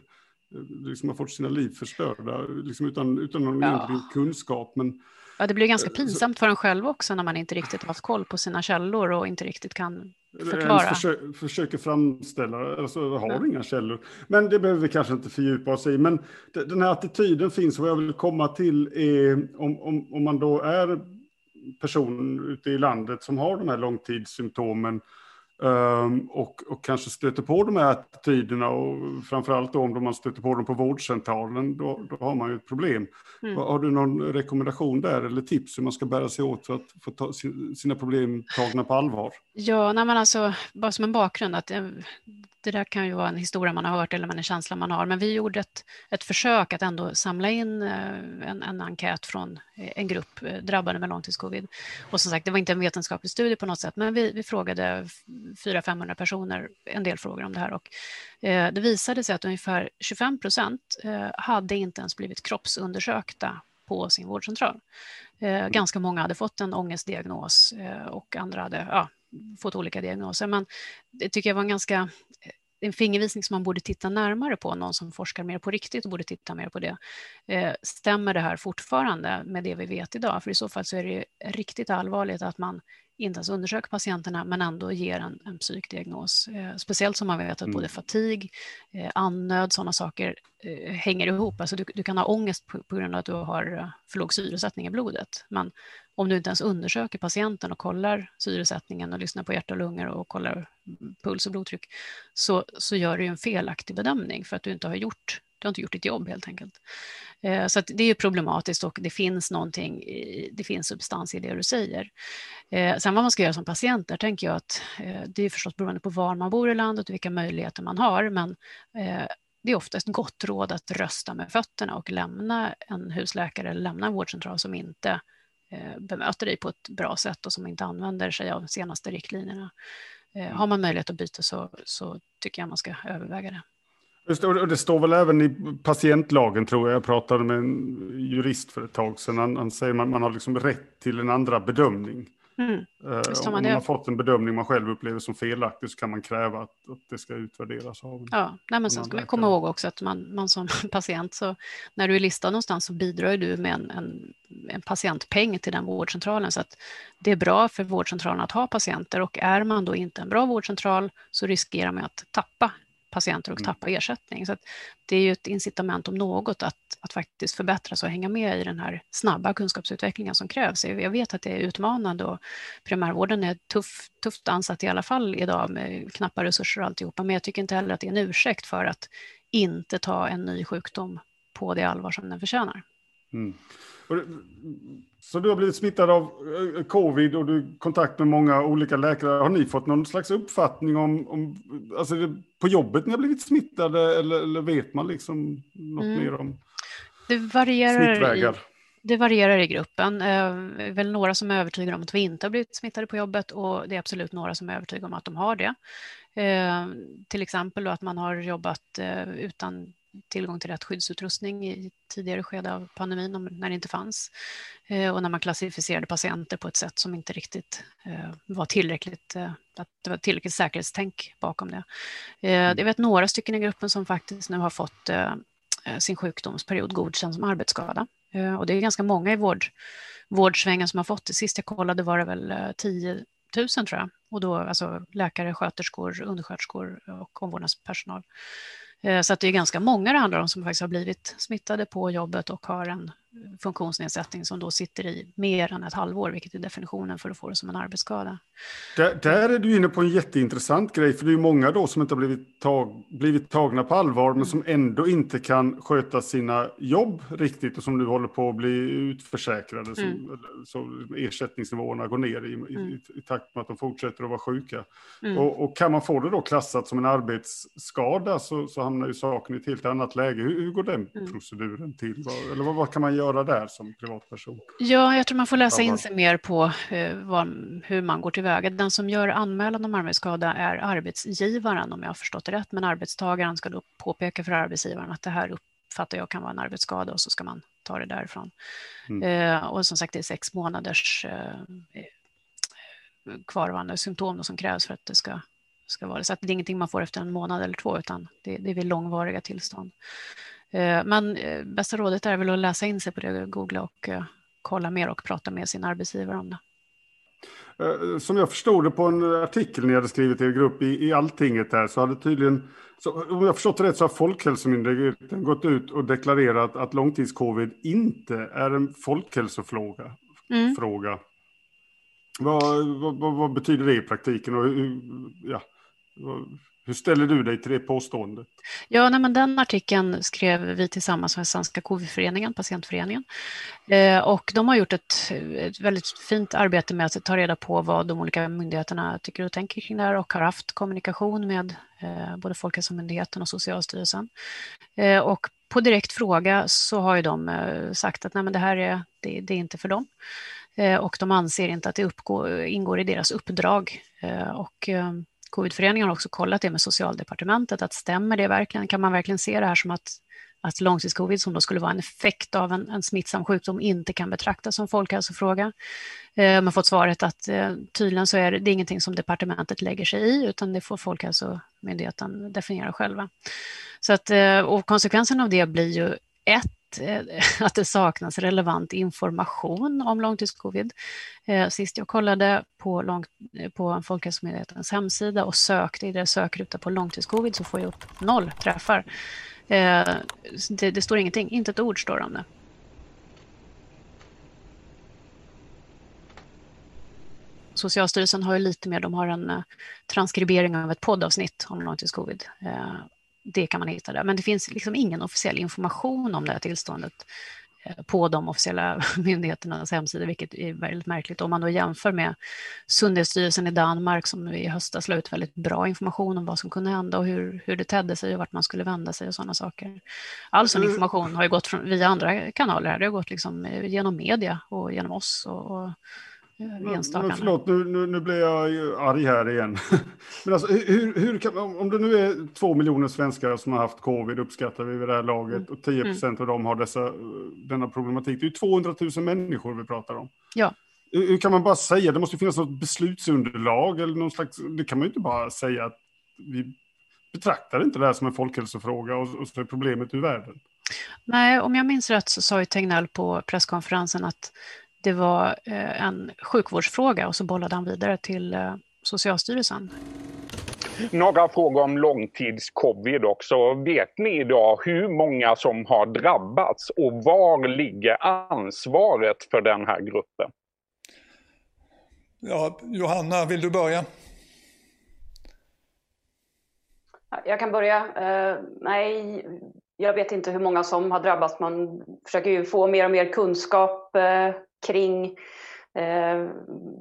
liksom har fått sina liv förstörda liksom utan, utan någon ja. egentlig kunskap. Men, ja, det blir ganska eh, pinsamt för en själv också när man inte riktigt har haft koll på sina källor och inte riktigt kan förklara. Försö försöker framställa, alltså har mm. inga källor. Men det behöver vi kanske inte fördjupa oss i. Men den här attityden finns, vad jag vill komma till är om, om, om man då är person ute i landet som har de här långtidssymptomen och, och, kanske stöter på de här attityderna och framförallt då om man stöter på dem på vårdcentralen, då, då har man ju ett problem. Mm. Har du någon rekommendation där eller tips hur man ska bära sig åt för att få ta sina problem tagna på allvar? Ja, nej men alltså, bara som en bakgrund, att eh, det där kan ju vara en historia man har hört eller en känsla man har, men vi gjorde ett, ett försök att ändå samla in eh, en, en enkät från eh, en grupp drabbade med långtidscovid. Och som sagt, det var inte en vetenskaplig studie på något sätt, men vi, vi frågade 400-500 personer en del frågor om det här och det visade sig att ungefär 25 procent hade inte ens blivit kroppsundersökta på sin vårdcentral. Ganska många hade fått en ångestdiagnos och andra hade ja, fått olika diagnoser. Men det tycker jag var en ganska en fingervisning som man borde titta närmare på, någon som forskar mer på riktigt och borde titta mer på det. Eh, stämmer det här fortfarande med det vi vet idag? För i så fall så är det riktigt allvarligt att man inte ens undersöker patienterna men ändå ger en, en psykdiagnos. Eh, speciellt som man vet att mm. både fatig, eh, andnöd, sådana saker eh, hänger ihop. Alltså du, du, kan ha ångest på, på, grund av att du har för låg syresättning i blodet. Men om du inte ens undersöker patienten och kollar syresättningen och lyssnar på hjärta och lungor och kollar mm, puls och blodtryck så, så gör du en felaktig bedömning för att du inte har gjort du har inte gjort ditt jobb helt enkelt. Eh, så det är problematiskt och det finns någonting, det finns substans i det du säger. Eh, sen vad man ska göra som patient, där tänker jag att eh, det är förstås beroende på var man bor i landet och vilka möjligheter man har, men eh, det är ofta ett gott råd att rösta med fötterna och lämna en husläkare eller lämna en vårdcentral som inte bemöter dig på ett bra sätt och som inte använder sig av de senaste riktlinjerna. Har man möjlighet att byta så, så tycker jag man ska överväga det. Och det står väl även i patientlagen tror jag. Jag pratade med en jurist för ett tag sedan. Han, han säger att man, man har liksom rätt till en andra bedömning. Mm. Uh, om man har fått en bedömning man själv upplever som felaktig så kan man kräva att, att det ska utvärderas av Ja, nej, men sen ska man komma ihåg också att man, man som patient, så när du är listad någonstans så bidrar du med en, en, en patientpeng till den vårdcentralen. Så att det är bra för vårdcentralen att ha patienter och är man då inte en bra vårdcentral så riskerar man att tappa patienter och mm. tappa ersättning. Så det är ju ett incitament om något att, att faktiskt förbättras och hänga med i den här snabba kunskapsutvecklingen som krävs. Jag vet att det är utmanande och primärvården är tuff, tufft ansatt i alla fall idag med knappa resurser och alltihopa, men jag tycker inte heller att det är en ursäkt för att inte ta en ny sjukdom på det allvar som den förtjänar. Mm. Så du har blivit smittad av eh, covid och du har kontakt med många olika läkare. Har ni fått någon slags uppfattning om, om alltså på jobbet ni har blivit smittade eller, eller vet man liksom något mm. mer om det varierar smittvägar? I, det varierar i gruppen. Det eh, är väl några som är övertygade om att vi inte har blivit smittade på jobbet och det är absolut några som är övertygade om att de har det. Eh, till exempel att man har jobbat utan tillgång till rätt skyddsutrustning i tidigare skede av pandemin när det inte fanns eh, och när man klassificerade patienter på ett sätt som inte riktigt eh, var tillräckligt, eh, att det var tillräckligt säkerhetstänk bakom det. Mm. Jag vet några stycken i gruppen som faktiskt nu har fått sin sjukdomsperiod godkänd som arbetsskada och det är ganska många i vård, vårdsvängen som har fått det. Sist jag kollade var det väl 10 000 tror jag och då alltså läkare, sköterskor, undersköterskor och omvårdnadspersonal. Eh, så att det är ganska många det handlar om som faktiskt har blivit smittade på jobbet och har en funktionsnedsättning som då sitter i mer än ett halvår, vilket är definitionen för att få det som en arbetsskada. Där, där är du inne på en jätteintressant grej, för det är många då som inte har blivit, tag, blivit tagna på allvar, men som ändå inte kan sköta sina jobb riktigt och som nu håller på att bli utförsäkrade. Som, mm. så ersättningsnivåerna går ner i, mm. i, i, takt med att de fortsätter att vara sjuka. Mm. Och, och, kan man få det då klassat som en arbetsskada så, så hamnar ju saken i ett helt annat läge. Hur, hur går den mm. proceduren till? Eller vad, vad kan man göra? Göra där som privatperson? Ja, jag tror man får läsa in sig mer på eh, hur man går tillväga. Den som gör anmälan om arbetsskada är arbetsgivaren om jag har förstått det rätt, men arbetstagaren ska då påpeka för arbetsgivaren att det här uppfattar jag kan vara en arbetsskada och så ska man ta det därifrån. Mm. Eh, och som sagt, det är sex månaders eh, kvarvarande symptom som krävs för att det ska, ska vara det. Så det är ingenting man får efter en månad eller två, utan det, det är vid långvariga tillstånd. Eh, men eh, bästa rådet är väl att läsa in sig på det, googla och eh, kolla mer och prata med sin arbetsgivare om det. Som jag förstod det på en artikel ni hade skrivit i er grupp i, i Alltinget här så hade tydligen, så, om jag förstått det rätt så har Folkhälsomyndigheten gått ut och deklarerat att långtidscovid inte är en folkhälsofråga. Mm. Fråga. Vad, vad, vad, betyder det i praktiken? Och ja, hur ställer du dig till det påståendet? Ja, nej, men den artikeln skrev vi tillsammans med Svenska COVID-föreningen, patientföreningen. Eh, och de har gjort ett, ett, väldigt fint arbete med att ta reda på vad de olika myndigheterna tycker och tänker kring det här och har haft kommunikation med eh, både Folkhälsomyndigheten och Socialstyrelsen. Eh, och på direkt fråga så har ju de eh, sagt att nej, men det här är, det, det är inte för dem. Eh, och de anser inte att det uppgår, ingår i deras uppdrag. Eh, och eh, Covidföreningen har också kollat det med socialdepartementet, att stämmer det verkligen? Kan man verkligen se det här som att, att långtidscovid, som då skulle vara en effekt av en, en smittsam sjukdom, inte kan betraktas som folkhälsofråga? Eh, man har fått svaret att eh, tydligen så är det, det är ingenting som departementet lägger sig i, utan det får Folkhälsomyndigheten definiera själva. Så att, eh, och konsekvensen av det blir ju ett, Eh, att det saknas relevant information om långtidscovid. Eh, sist jag kollade på, lång, eh, på Folkhälsomyndighetens hemsida och sökte i deras sökruta på långtidscovid så får jag upp noll träffar. Det, det står ingenting, inte ett ord står om det. Socialstyrelsen har ju lite mer, de har en transkribering av ett poddavsnitt om långtidscovid det kan man hitta där. Men det finns liksom ingen officiell information om det här tillståndet eh, på de officiella myndigheternas hemsidor, vilket är väldigt märkligt. Om man då jämför med Sundhetsstyrelsen i Danmark som i höstas la ut väldigt bra information om vad som kunde hända och hur, hur det tedde sig och vart man skulle vända sig och sådana saker. All sån information har ju gått från, via andra kanaler, det har gått liksom genom media och genom oss. och, och enstaka. Men förlåt, nu, nu, nu blir jag arg här igen. Men alltså, hur, hur kan, om det nu är två miljoner svenskar som har haft covid, uppskattar vi vid det här laget, mm. och 10 mm. procent av dem har dessa, denna problematik. Det är 200 000 människor vi pratar om. Ja. Hur, hur kan man bara säga, det måste finnas något beslutsunderlag eller någon slags, det kan man ju inte bara säga att vi betraktar inte det här som en folkhälsofråga och, och så är problemet ur världen. Nej, om jag minns rätt så sa ju Tegnell på presskonferensen att det var eh, en sjukvårdsfråga och så bollade han vidare till eh, Socialstyrelsen. Några frågor om långtidscovid också. Vet ni idag hur många som har drabbats och var ligger ansvaret för den här gruppen? Ja, Johanna, vill du börja? Jag kan börja. Uh, nej, jag vet inte hur många som har drabbats. Man försöker ju få mer och mer kunskap uh, kring eh,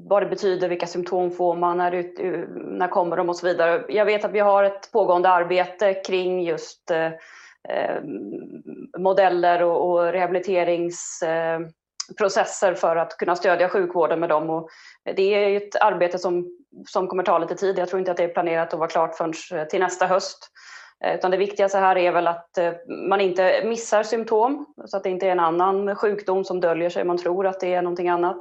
vad det betyder, vilka symptom får man, när, ut, när kommer de och så vidare. Jag vet att vi har ett pågående arbete kring just eh, eh modeller och, och rehabiliteringsprocesser eh, för att kunna stödja sjukvården med dem. Och det är ett arbete som, som kommer ta lite tid. Jag tror inte att det är planerat att vara klart förrän eh, till nästa höst. Eh, utan det viktigaste här är väl att eh, man inte missar symptom, så att det inte är en annan sjukdom som döljer sig, man tror att det är någonting annat.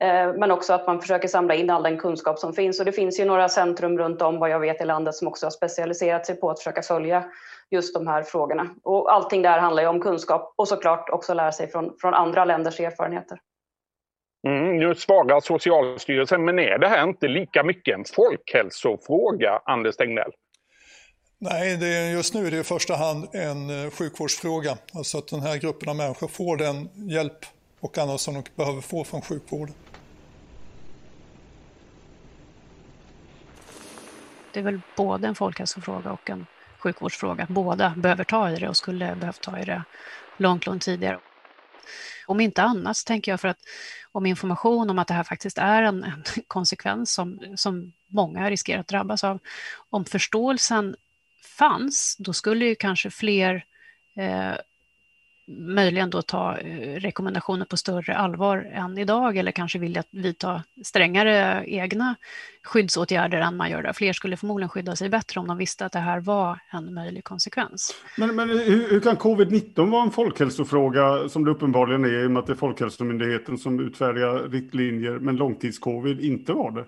Eh, men också att man försöker samla in all den kunskap som finns. Och det finns ju några centrum runt om, vad jag vet, i landet som också har specialiserat sig på att försöka följa just de här frågorna. Och allting där handlar ju om kunskap och såklart också lära sig från, från andra länders erfarenheter. Mm, nu svarar Socialstyrelsen, men är det här inte lika mycket en folkhälsofråga, Anders Tegnell? Nej, det är, just nu är det i första hand en eh, sjukvårdsfråga. Alltså att den här gruppen av människor får den hjälp och annat som de behöver få från sjukvården. Det är väl både en folkhälsofråga och en sjukvårdsfråga. Båda behöver ta i det och skulle behövt ta i det långt, långt tidigare. Om inte annat så tänker jag för att om information om att det här faktiskt är en, en konsekvens som, som många riskerar att drabbas av, om förståelsen fanns, då skulle ju kanske fler eh, möjligen då ta eh, rekommendationer på större allvar än idag eller kanske vilja vidta strängare egna skyddsåtgärder än man gör där. Fler skulle förmodligen skydda sig bättre om de visste att det här var en möjlig konsekvens. Men, men hur, hur kan covid-19 vara en folkhälsofråga som det uppenbarligen är i och med att det är Folkhälsomyndigheten som utfärdar riktlinjer men långtidscovid inte var det?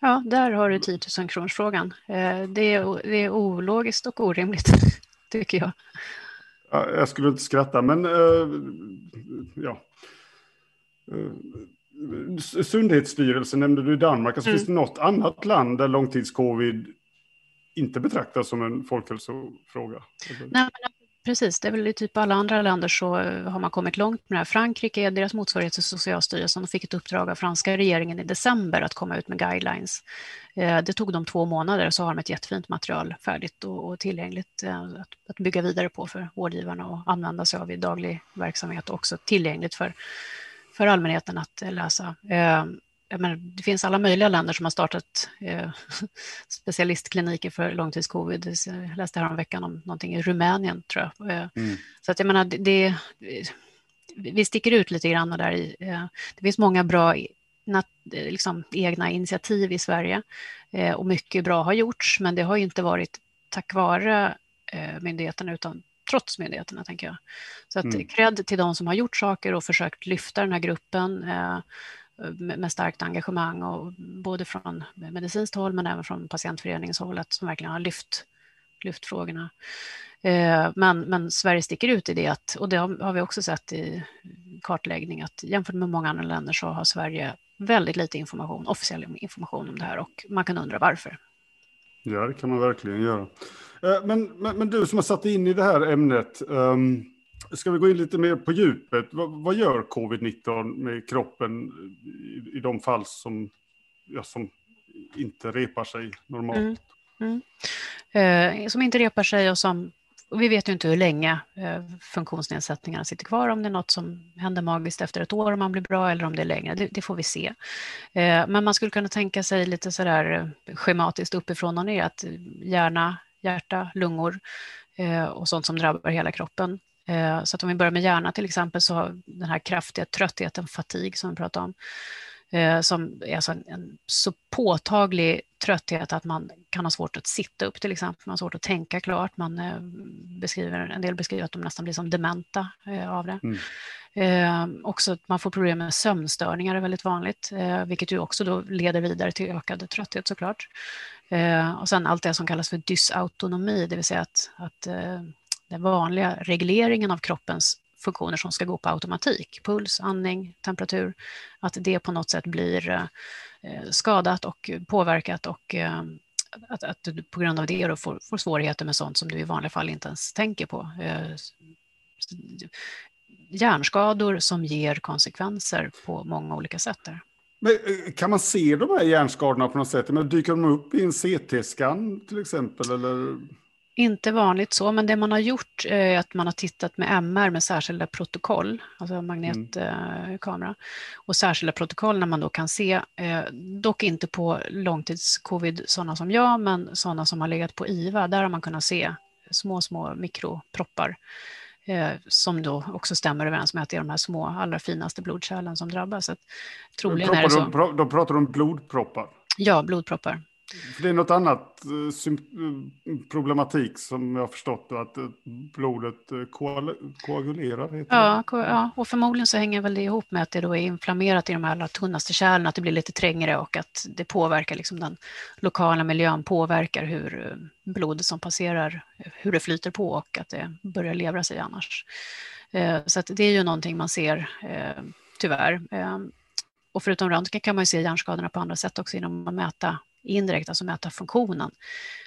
Ja, där har du 10 000 kronsfrågan. Eh, det är, det är ologiskt och orimligt, tycker jag. Ja, jag skulle inte skratta, men uh, ja. Uh, Sundhetsstyrelsen nämnde du i Danmark. Alltså, mm. Finns det något annat land där långtidscovid inte betraktas som en folkhälsofråga? Nej, precis. Det är väl i typ alla andra länder så eh, har man kommit långt med det här. Frankrike, deras motsvarighet till Socialstyrelsen, fick ett uppdrag av franska regeringen i december att komma ut med guidelines. Eh, det tog dem två månader så har de ett jättefint material färdigt och, tillgängligt eh, att, att bygga vidare på för vårdgivarna och använda sig av i daglig verksamhet och också tillgängligt för, för allmänheten att läsa menar, det finns alla möjliga länder som har startat eh, specialistkliniker för långtidscovid. Jag läste häromveckan om någonting i Rumänien, tror jag. Eh, mm. Så att jag menar, det, det, vi sticker ut lite grann där i. Eh, det finns många bra nat, liksom, egna initiativ i Sverige eh, och mycket bra har gjorts, men det har inte varit tack vare eh, myndigheterna utan trots myndigheterna, tänker jag. Så att mm. cred till de som har gjort saker och försökt lyfta den här gruppen eh, Eh, med starkt engagemang och både från medicinskt håll men även från patientföreningens håll att som verkligen har lyft, lyft frågorna. Eh, men, men Sverige sticker ut i det att, och det har vi också sett i kartläggning att jämfört med många andra länder så har Sverige väldigt lite information, officiell information om det här och man kan undra varför. Ja, det kan man verkligen göra. Eh, men, men, men du som har satt in i det här ämnet, um Ska vi gå in lite mer på djupet? Vad, vad gör covid-19 med kroppen i, i, de fall som, ja, som inte repar sig normalt? Mm. Mm. Eh, som inte repar sig och som och vi vet ju inte hur länge eh, funktionsnedsättningarna sitter kvar, om det är något som händer magiskt efter ett år om man blir bra eller om det är längre, det, det får vi se. Eh, men man skulle kunna tänka sig lite sådär eh, schematiskt uppifrån och ner, att hjärna, hjärta, lungor eh, och sånt som drabbar hela kroppen så att om vi börjar med hjärna till exempel så har den här kraftiga tröttheten, fatig som vi pratade om, eh, som är alltså en, en, så påtaglig trötthet att man kan ha svårt att sitta upp till exempel, man har svårt att tänka klart, man eh, beskriver, en del beskriver att de nästan blir som dementa av det. Mm. Eh, också att man får problem med sömnstörningar är väldigt vanligt, eh, vilket ju också då leder vidare till ökad trötthet såklart. Eh, och sen allt det som kallas för dysautonomi, det vill säga att, att den vanliga regleringen av kroppens funktioner som ska gå på automatik, puls, andning, temperatur, att det på något sätt blir eh, skadat och påverkat och eh, att, att du på grund av det då får, får svårigheter med sånt som du i vanliga fall inte ens tänker på. Eh, hjärnskador som ger konsekvenser på många olika sätt. Där. Men, kan man se de här hjärnskadorna på något sätt? Men dyker de upp i en CT-skan till exempel? Eller? Inte vanligt så, men det man har gjort är att man har tittat med MR med särskilda protokoll, alltså magnetkamera, mm. och särskilda protokoll när man då kan se, eh, dock inte på långtidscovid, sådana som jag, men sådana som har legat på IVA, där har man kunnat se små, små mikroproppar eh, som då också stämmer överens med att det är de här små, allra finaste blodkärlen som drabbas. Så troligen proppar, är det så. De, de pratar om blodproppar? Ja, blodproppar. Det är något annat eh, eh, problematik som jag har förstått att eh, blodet koagulerar. Ja, ja, och förmodligen så hänger väl det ihop med att det då är inflammerat i de allra tunnaste kärlen, att det blir lite trängre och att det påverkar liksom den lokala miljön, påverkar hur blodet som passerar, hur det flyter på och att det börjar levra sig annars. Så det är ju någonting man ser tyvärr. Och förutom röntgen kan man ju se hjärnskadorna på andra sätt också genom att mäta indirekt, alltså mäta funktionen.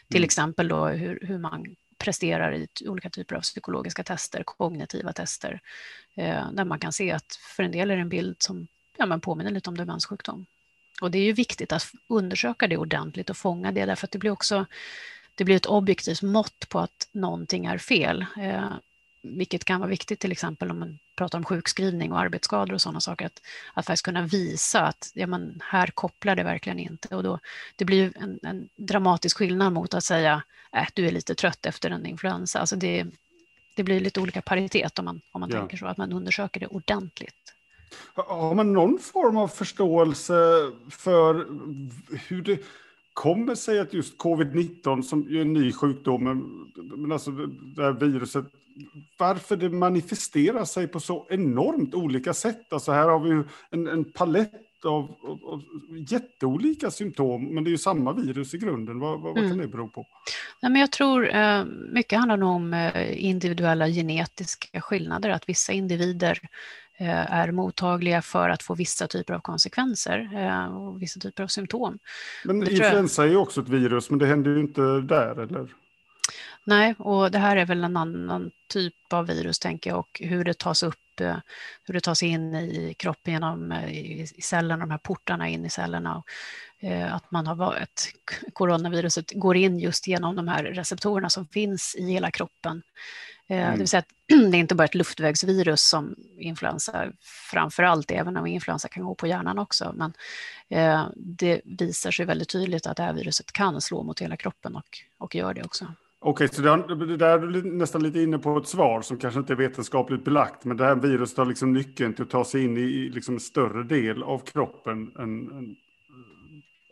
Till mm. exempel då hur, hur man presterar i olika typer av psykologiska tester, kognitiva tester, eh, där man kan se att för en del är det en bild som ja, men påminner lite om demenssjukdom. Och det är ju viktigt att undersöka det ordentligt och fånga det, därför att det blir också det blir ett objektivt mått på att någonting är fel. Eh, vilket kan vara viktigt till exempel om man pratar om sjukskrivning och arbetsskador och sådana saker, att, att faktiskt kunna visa att ja, men här kopplar det verkligen inte. Och då, det blir en, en dramatisk skillnad mot att säga äh, du är lite trött efter en influensa. Alltså det, det blir lite olika paritet om man, om man ja. tänker så, att man undersöker det ordentligt. Har man någon form av förståelse för hur det kommer sig att just covid-19, som är en ny sjukdom, men alltså det här viruset varför det manifesterar sig på så enormt olika sätt. Alltså här har vi en, en palett av, av, av, jätteolika symptom, men det är ju samma virus i grunden. Vad, vad, vad kan mm. det bero på? Nej, men jag tror eh, mycket handlar nog om eh, individuella genetiska skillnader, att vissa individer eh, är mottagliga för att få vissa typer av konsekvenser och vissa typer av symptom. Men influensa är ju också ett virus, men det händer ju inte där, eller? Nej, och det här är väl en annan typ av virus, tänker jag, och hur det tas upp, eh, hur det tas in i kroppen genom eh, i cellerna, de här portarna in i cellerna. Eh, att man har varit, coronaviruset går in just genom de här receptorerna som finns i hela kroppen. Mm. Det vill säga att det är inte bara ett luftvägsvirus som influensa framför allt, även om influensa kan gå på hjärnan också. Men det visar sig väldigt tydligt att det här viruset kan slå mot hela kroppen och, och gör det också. Okej, så det där är du nästan lite inne på ett svar som kanske inte är vetenskapligt belagt, men det här viruset har liksom nyckeln till att ta sig in i liksom en större del av kroppen än, än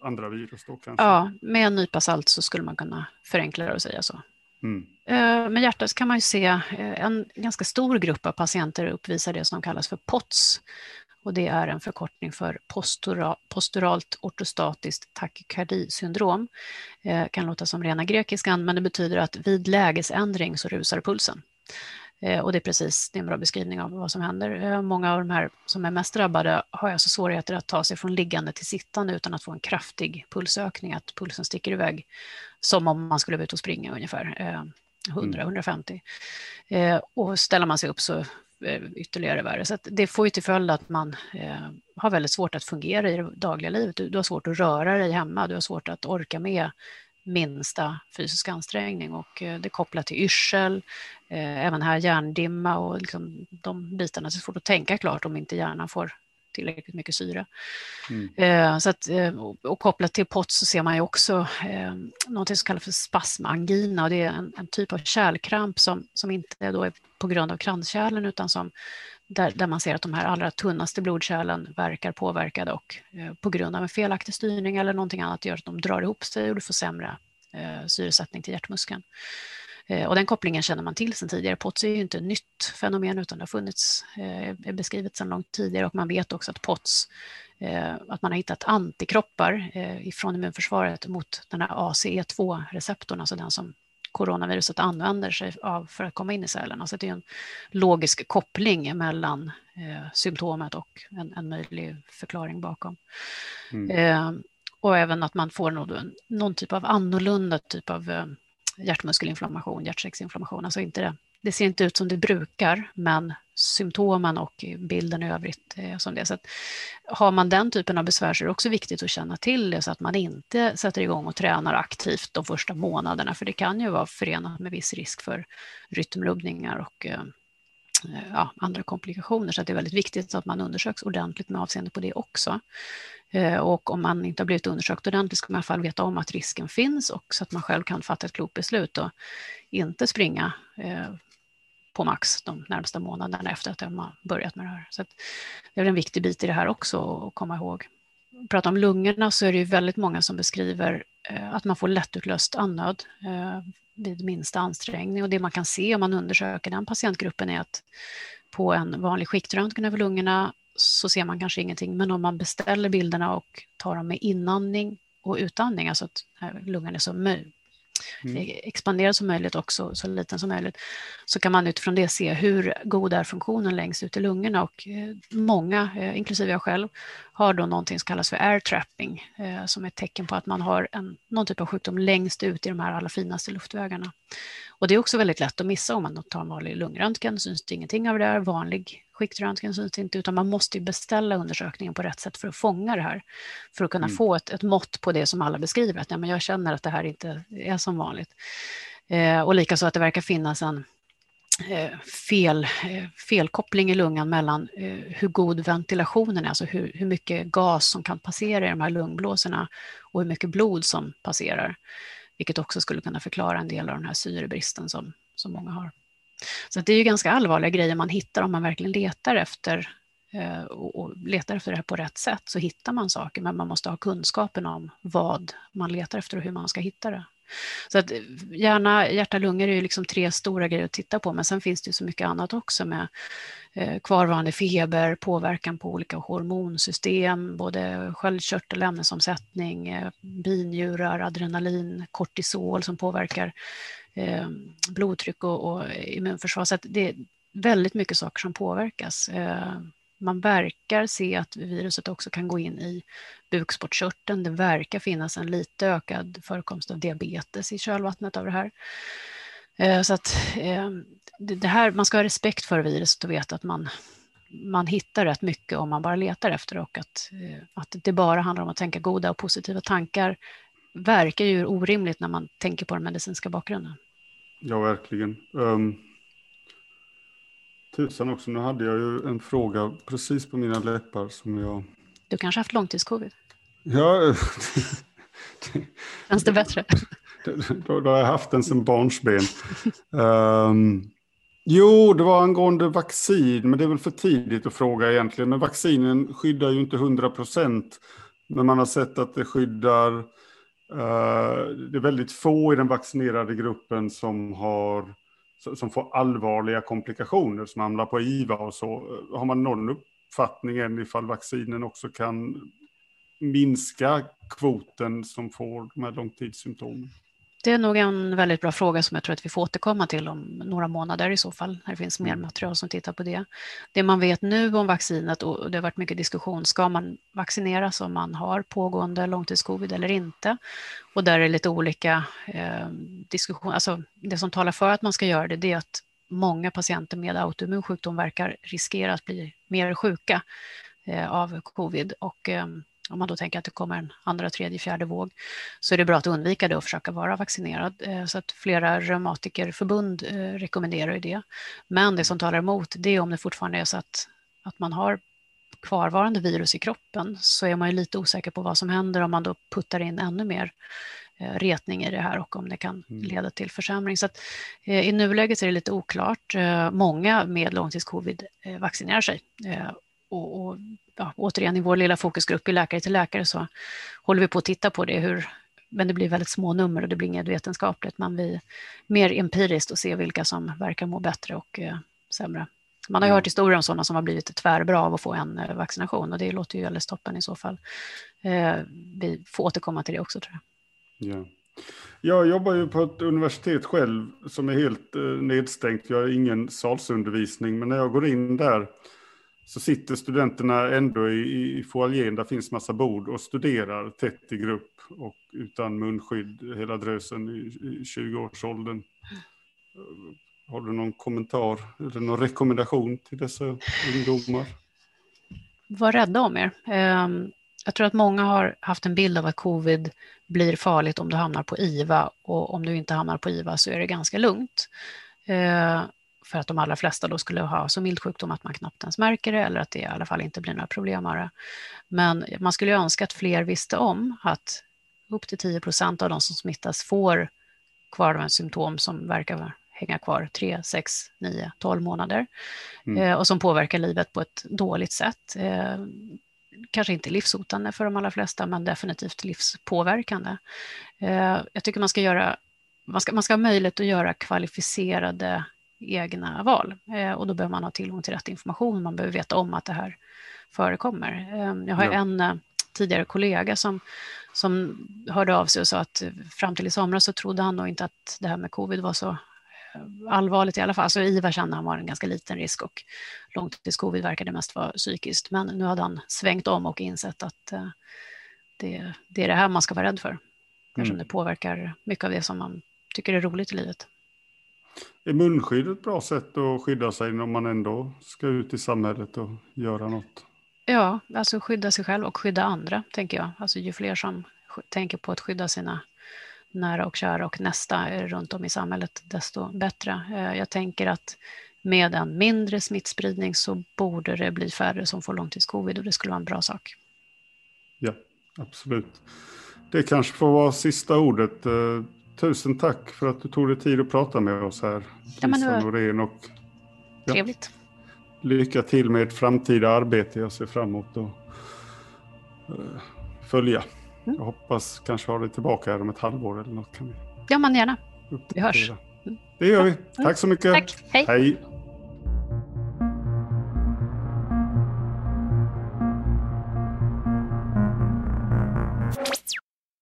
andra virus då kanske? Ja, med en nypa salt så skulle man kunna förenkla det och säga så. Mm. Eh, med hjärtat kan man ju se eh, en ganska stor grupp av patienter uppvisar det som kallas för POTS, och det är en förkortning för postura, posturalt ortostatiskt takykardisyndrom. Eh, kan låta som rena grekiskan, men det betyder att vid lägesändring så rusar pulsen. Eh, och det är precis det är en bra beskrivning av vad som händer. Eh, många av de här som är mest drabbade har alltså svårigheter att ta sig från liggande till sittande utan att få en kraftig pulsökning, att pulsen sticker iväg som om man skulle vara ute och springa ungefär. 100-150. Mm. Och ställer man sig upp så Eh, Eh, ytterligare värre. Så det får ju till följd att man eh, har väldigt svårt att fungera i det dagliga livet. Du, du, har svårt att röra dig hemma, du har svårt att orka med minsta fysisk ansträngning och eh, det är kopplat till yrsel, eh, även här hjärndimma och liksom de bitarna. Så det är svårt att tänka klart om inte hjärnan får tillräckligt mycket syre. Mm. Eh, så att, eh, och kopplat till POTS så ser man ju också eh, något som kallas för spasmangina och det är en, en, typ av kärlkramp som, som inte då är på grund av kranskärlen utan som där, där man ser att de här allra tunnaste blodkärlen verkar påverkade och eh, på grund av en felaktig styrning eller någonting annat gör att de drar ihop sig och du får sämre eh, syresättning till hjärtmuskeln. Eh, och den kopplingen känner man till sedan tidigare. POTS är ju inte ett nytt fenomen utan det har funnits, eh, beskrivet sedan långt tidigare och man vet också att POTS, eh, att man har hittat antikroppar ifrån immunförsvaret mot den här ACE2-receptorn, alltså den som coronaviruset använder sig av för att komma in i cellerna. Så det är en logisk koppling mellan symptomet och en, en möjlig förklaring bakom. Mm. och även att man får någon, någon typ av annorlunda typ av hjärtmuskelinflammation, hjärtsäcksinflammation. Alltså inte det. det ser inte ut som det brukar, men symptomen och bilden i övrigt är som det. Så att har man den typen av besvär så är det också viktigt att känna till det så att man inte sätter igång och tränar aktivt de första månaderna, för det kan ju vara förenat med viss risk för rytmrubbningar och eh, Eh, ja, andra komplikationer. Så det är väldigt viktigt att man undersöks ordentligt med avseende på det också. Eh, och om man inte har blivit undersökt ordentligt ska man i alla fall veta om att risken finns och så att man själv kan fatta ett klokt beslut och inte springa eh, på max de närmsta månaderna efter att man börjat med det här. Så det är en viktig bit i det här också att komma ihåg. Pratar om lungorna så är det ju väldigt många som beskriver eh, att man får lättutlöst andnöd eh, vid minsta ansträngning. Och det man kan se om man undersöker den patientgruppen är att på en vanlig skiktröntgen över lungorna så ser man kanske ingenting, men om man beställer bilderna och tar dem med inandning och utandning, alltså att eh, lungan är så mm. Eh, expanderad som möjligt också, så, liten som möjligt, så kan man utifrån det se hur god är funktionen längst ut i lungorna och eh, många, eh, inklusive jag själv, har då någonting som kallas för air trapping, som är ett tecken på att man har en, någon typ av sjukdom längst ut i de här allra finaste luftvägarna. Och det är också väldigt lätt att missa om man tar en vanlig lungröntgen, syns det ingenting av det där, vanlig skiktröntgen syns inte, utan man måste beställa undersökningen på rätt sätt för att fånga det här, för att kunna mm. få ett, ett mått på det som alla beskriver, att ja, men jag känner att det här inte är som vanligt. Eh, och likaså att det verkar finnas en eh, fel, eh, felkoppling i lungan mellan eh, hur god ventilationen är, alltså hur, hur mycket gas som kan passera i de här lungblåsorna och hur mycket blod som passerar, vilket också skulle kunna förklara en del av den här syrebristen som, som många har. Så det är ju ganska allvarliga grejer man hittar om man verkligen letar efter eh, och letar efter det här på rätt sätt så hittar man saker, men man måste ha kunskapen om vad man letar efter och hur man ska hitta det. Så att eh, hjärna, hjärta, lungor är ju liksom tre stora grejer att titta på, men sen finns det ju så mycket annat också med eh, kvarvarande feber, påverkan på olika hormonsystem, både sköldkörtel, ämnesomsättning, eh, binjurar, adrenalin, kortisol som påverkar blodtryck och, och immunförsvar. Så det är väldigt mycket saker som påverkas. Man verkar se att viruset också kan gå in i bukspottkörteln. Det verkar finnas en lite ökad förekomst av diabetes i kölvattnet av det här. Eh, så att ehm, det här, man ska ha respekt för viruset och veta att man, man hittar rätt mycket om man bara letar efter och att, eh, att det bara handlar om att tänka goda och positiva tankar verkar ju orimligt när man tänker på den medicinska bakgrunden. Ja, verkligen. Um, tusan också, nu hade jag ju en fråga precis på mina läppar som jag... Du kanske haft långtidscovid? Ja. Känns det bättre? då, då har jag haft den sedan barnsben. Um, jo, det var angående vaccin, men det är väl för tidigt att fråga egentligen. Men vaccinen skyddar ju inte 100 procent. Men man har sett att det skyddar Eh, det är väldigt få i den vaccinerade gruppen som, har, som får allvarliga komplikationer, som hamnar på IVA och så. Eh, har man någon uppfattning än ifall vaccinen också kan minska kvoten som får de här långtidssymptomen? Det är nog en väldigt bra fråga som jag tror att vi får återkomma till om några månader i så fall, när det finns mer mm. material som tittar på det. Det man vet nu om vaccinet, och det har varit mycket diskussion, ska man vaccineras om man har pågående långtidscovid eller inte? Och där är det lite olika eh, diskussioner. Alltså, det som talar för att man ska göra det, det är att många patienter med autoimmun sjukdom verkar riskera att bli mer sjuka eh, av covid. Och, eh, om man då tänker att det kommer en andra, tredje, fjärde våg, så är det bra att undvika det och försöka vara vaccinerad. Eh, så att flera reumatikerförbund eh, rekommenderar ju det. Men det som talar emot, det är om det fortfarande är så att, att man har kvarvarande virus i kroppen, så är man ju lite osäker på vad som händer om man då puttar in ännu mer eh, retning i det här och om det kan mm. leda till försämring. Så att, I nuläget är det lite oklart. Många med långtidscovid vaccinerar sig och, och ja, återigen i vår lilla fokusgrupp i Läkare till läkare så håller vi på att titta på det, hur, men det blir väldigt små nummer och det blir inget vetenskapligt, men vi mer empiriskt och se vilka som verkar må bättre och eh, sämre. Man har ju mm. hört historier om sådana som har blivit tvärbra av att få en eh, vaccination och det låter ju alldeles toppen i så fall. Eh, vi får återkomma till det också tror jag. Ja. Jag jobbar ju på ett universitet själv som är helt eh, nedstängt. Jag har ingen salsundervisning, men när jag går in där så sitter studenterna ändå i, i foajén, där finns massa bord och studerar tätt i grupp och utan munskydd hela drösen i, i 20-årsåldern. Har du någon kommentar eller någon rekommendation till dessa ungdomar? Var rädda om er. Ehm, jag tror att många har haft en bild av att covid blir farligt om du hamnar på IVA och om du inte hamnar på IVA så är det ganska lugnt. Ehm, för att de allra flesta då skulle ha så mild sjukdom att man knappt ens märker det eller att det i alla fall inte blir några problem av det. Men man skulle önska att fler visste om att upp till 10 procent av de som smittas får kvarvarande symptom som verkar hänga kvar 3, 6, 9, 12 månader mm. eh, och som påverkar livet på ett dåligt sätt. Eh, kanske inte livshotande för de allra flesta, men definitivt livspåverkande. Eh, jag tycker man ska göra man ska, man ska ha möjlighet att göra kvalificerade egna val. Eh, och då behöver man ha tillgång till rätt information, man behöver veta om att det här förekommer. Eh, jag har ja. en eh, tidigare kollega som, som hörde av sig och sa att fram till i somras så trodde han nog inte att det här med covid var så allvarligt i alla fall. Alltså IVA kände han var en ganska liten risk och långtidscovid verkade mest vara psykiskt. Men nu hade han svängt om och insett att det, det är det här man ska vara rädd för. Eftersom mm. det påverkar mycket av det som man tycker är roligt i livet. Är munskydd ett bra sätt att skydda sig när man ändå ska ut i samhället och göra något? Ja, alltså skydda sig själv och skydda andra, tänker jag. Alltså ju fler som tänker på att skydda sina nära och kära och nästa runt om i samhället, desto bättre. Eh, jag tänker att med en mindre smittspridning så borde det bli färre som får långtidscovid och det skulle vara en bra sak. Ja, absolut. Det kanske får vara sista ordet. Eh, Tusen tack för att du tog dig tid att prata med oss här. Ja, men det Norén och, ja, Trevligt. Lycka till med ert framtida arbete. Jag ser fram emot att uh, följa. Mm. Jag hoppas kanske ha dig tillbaka här om ett halvår eller något. Kan vi ja, men gärna. Vi hörs. Det gör vi. Tack så mycket. Tack. Hej. Hej.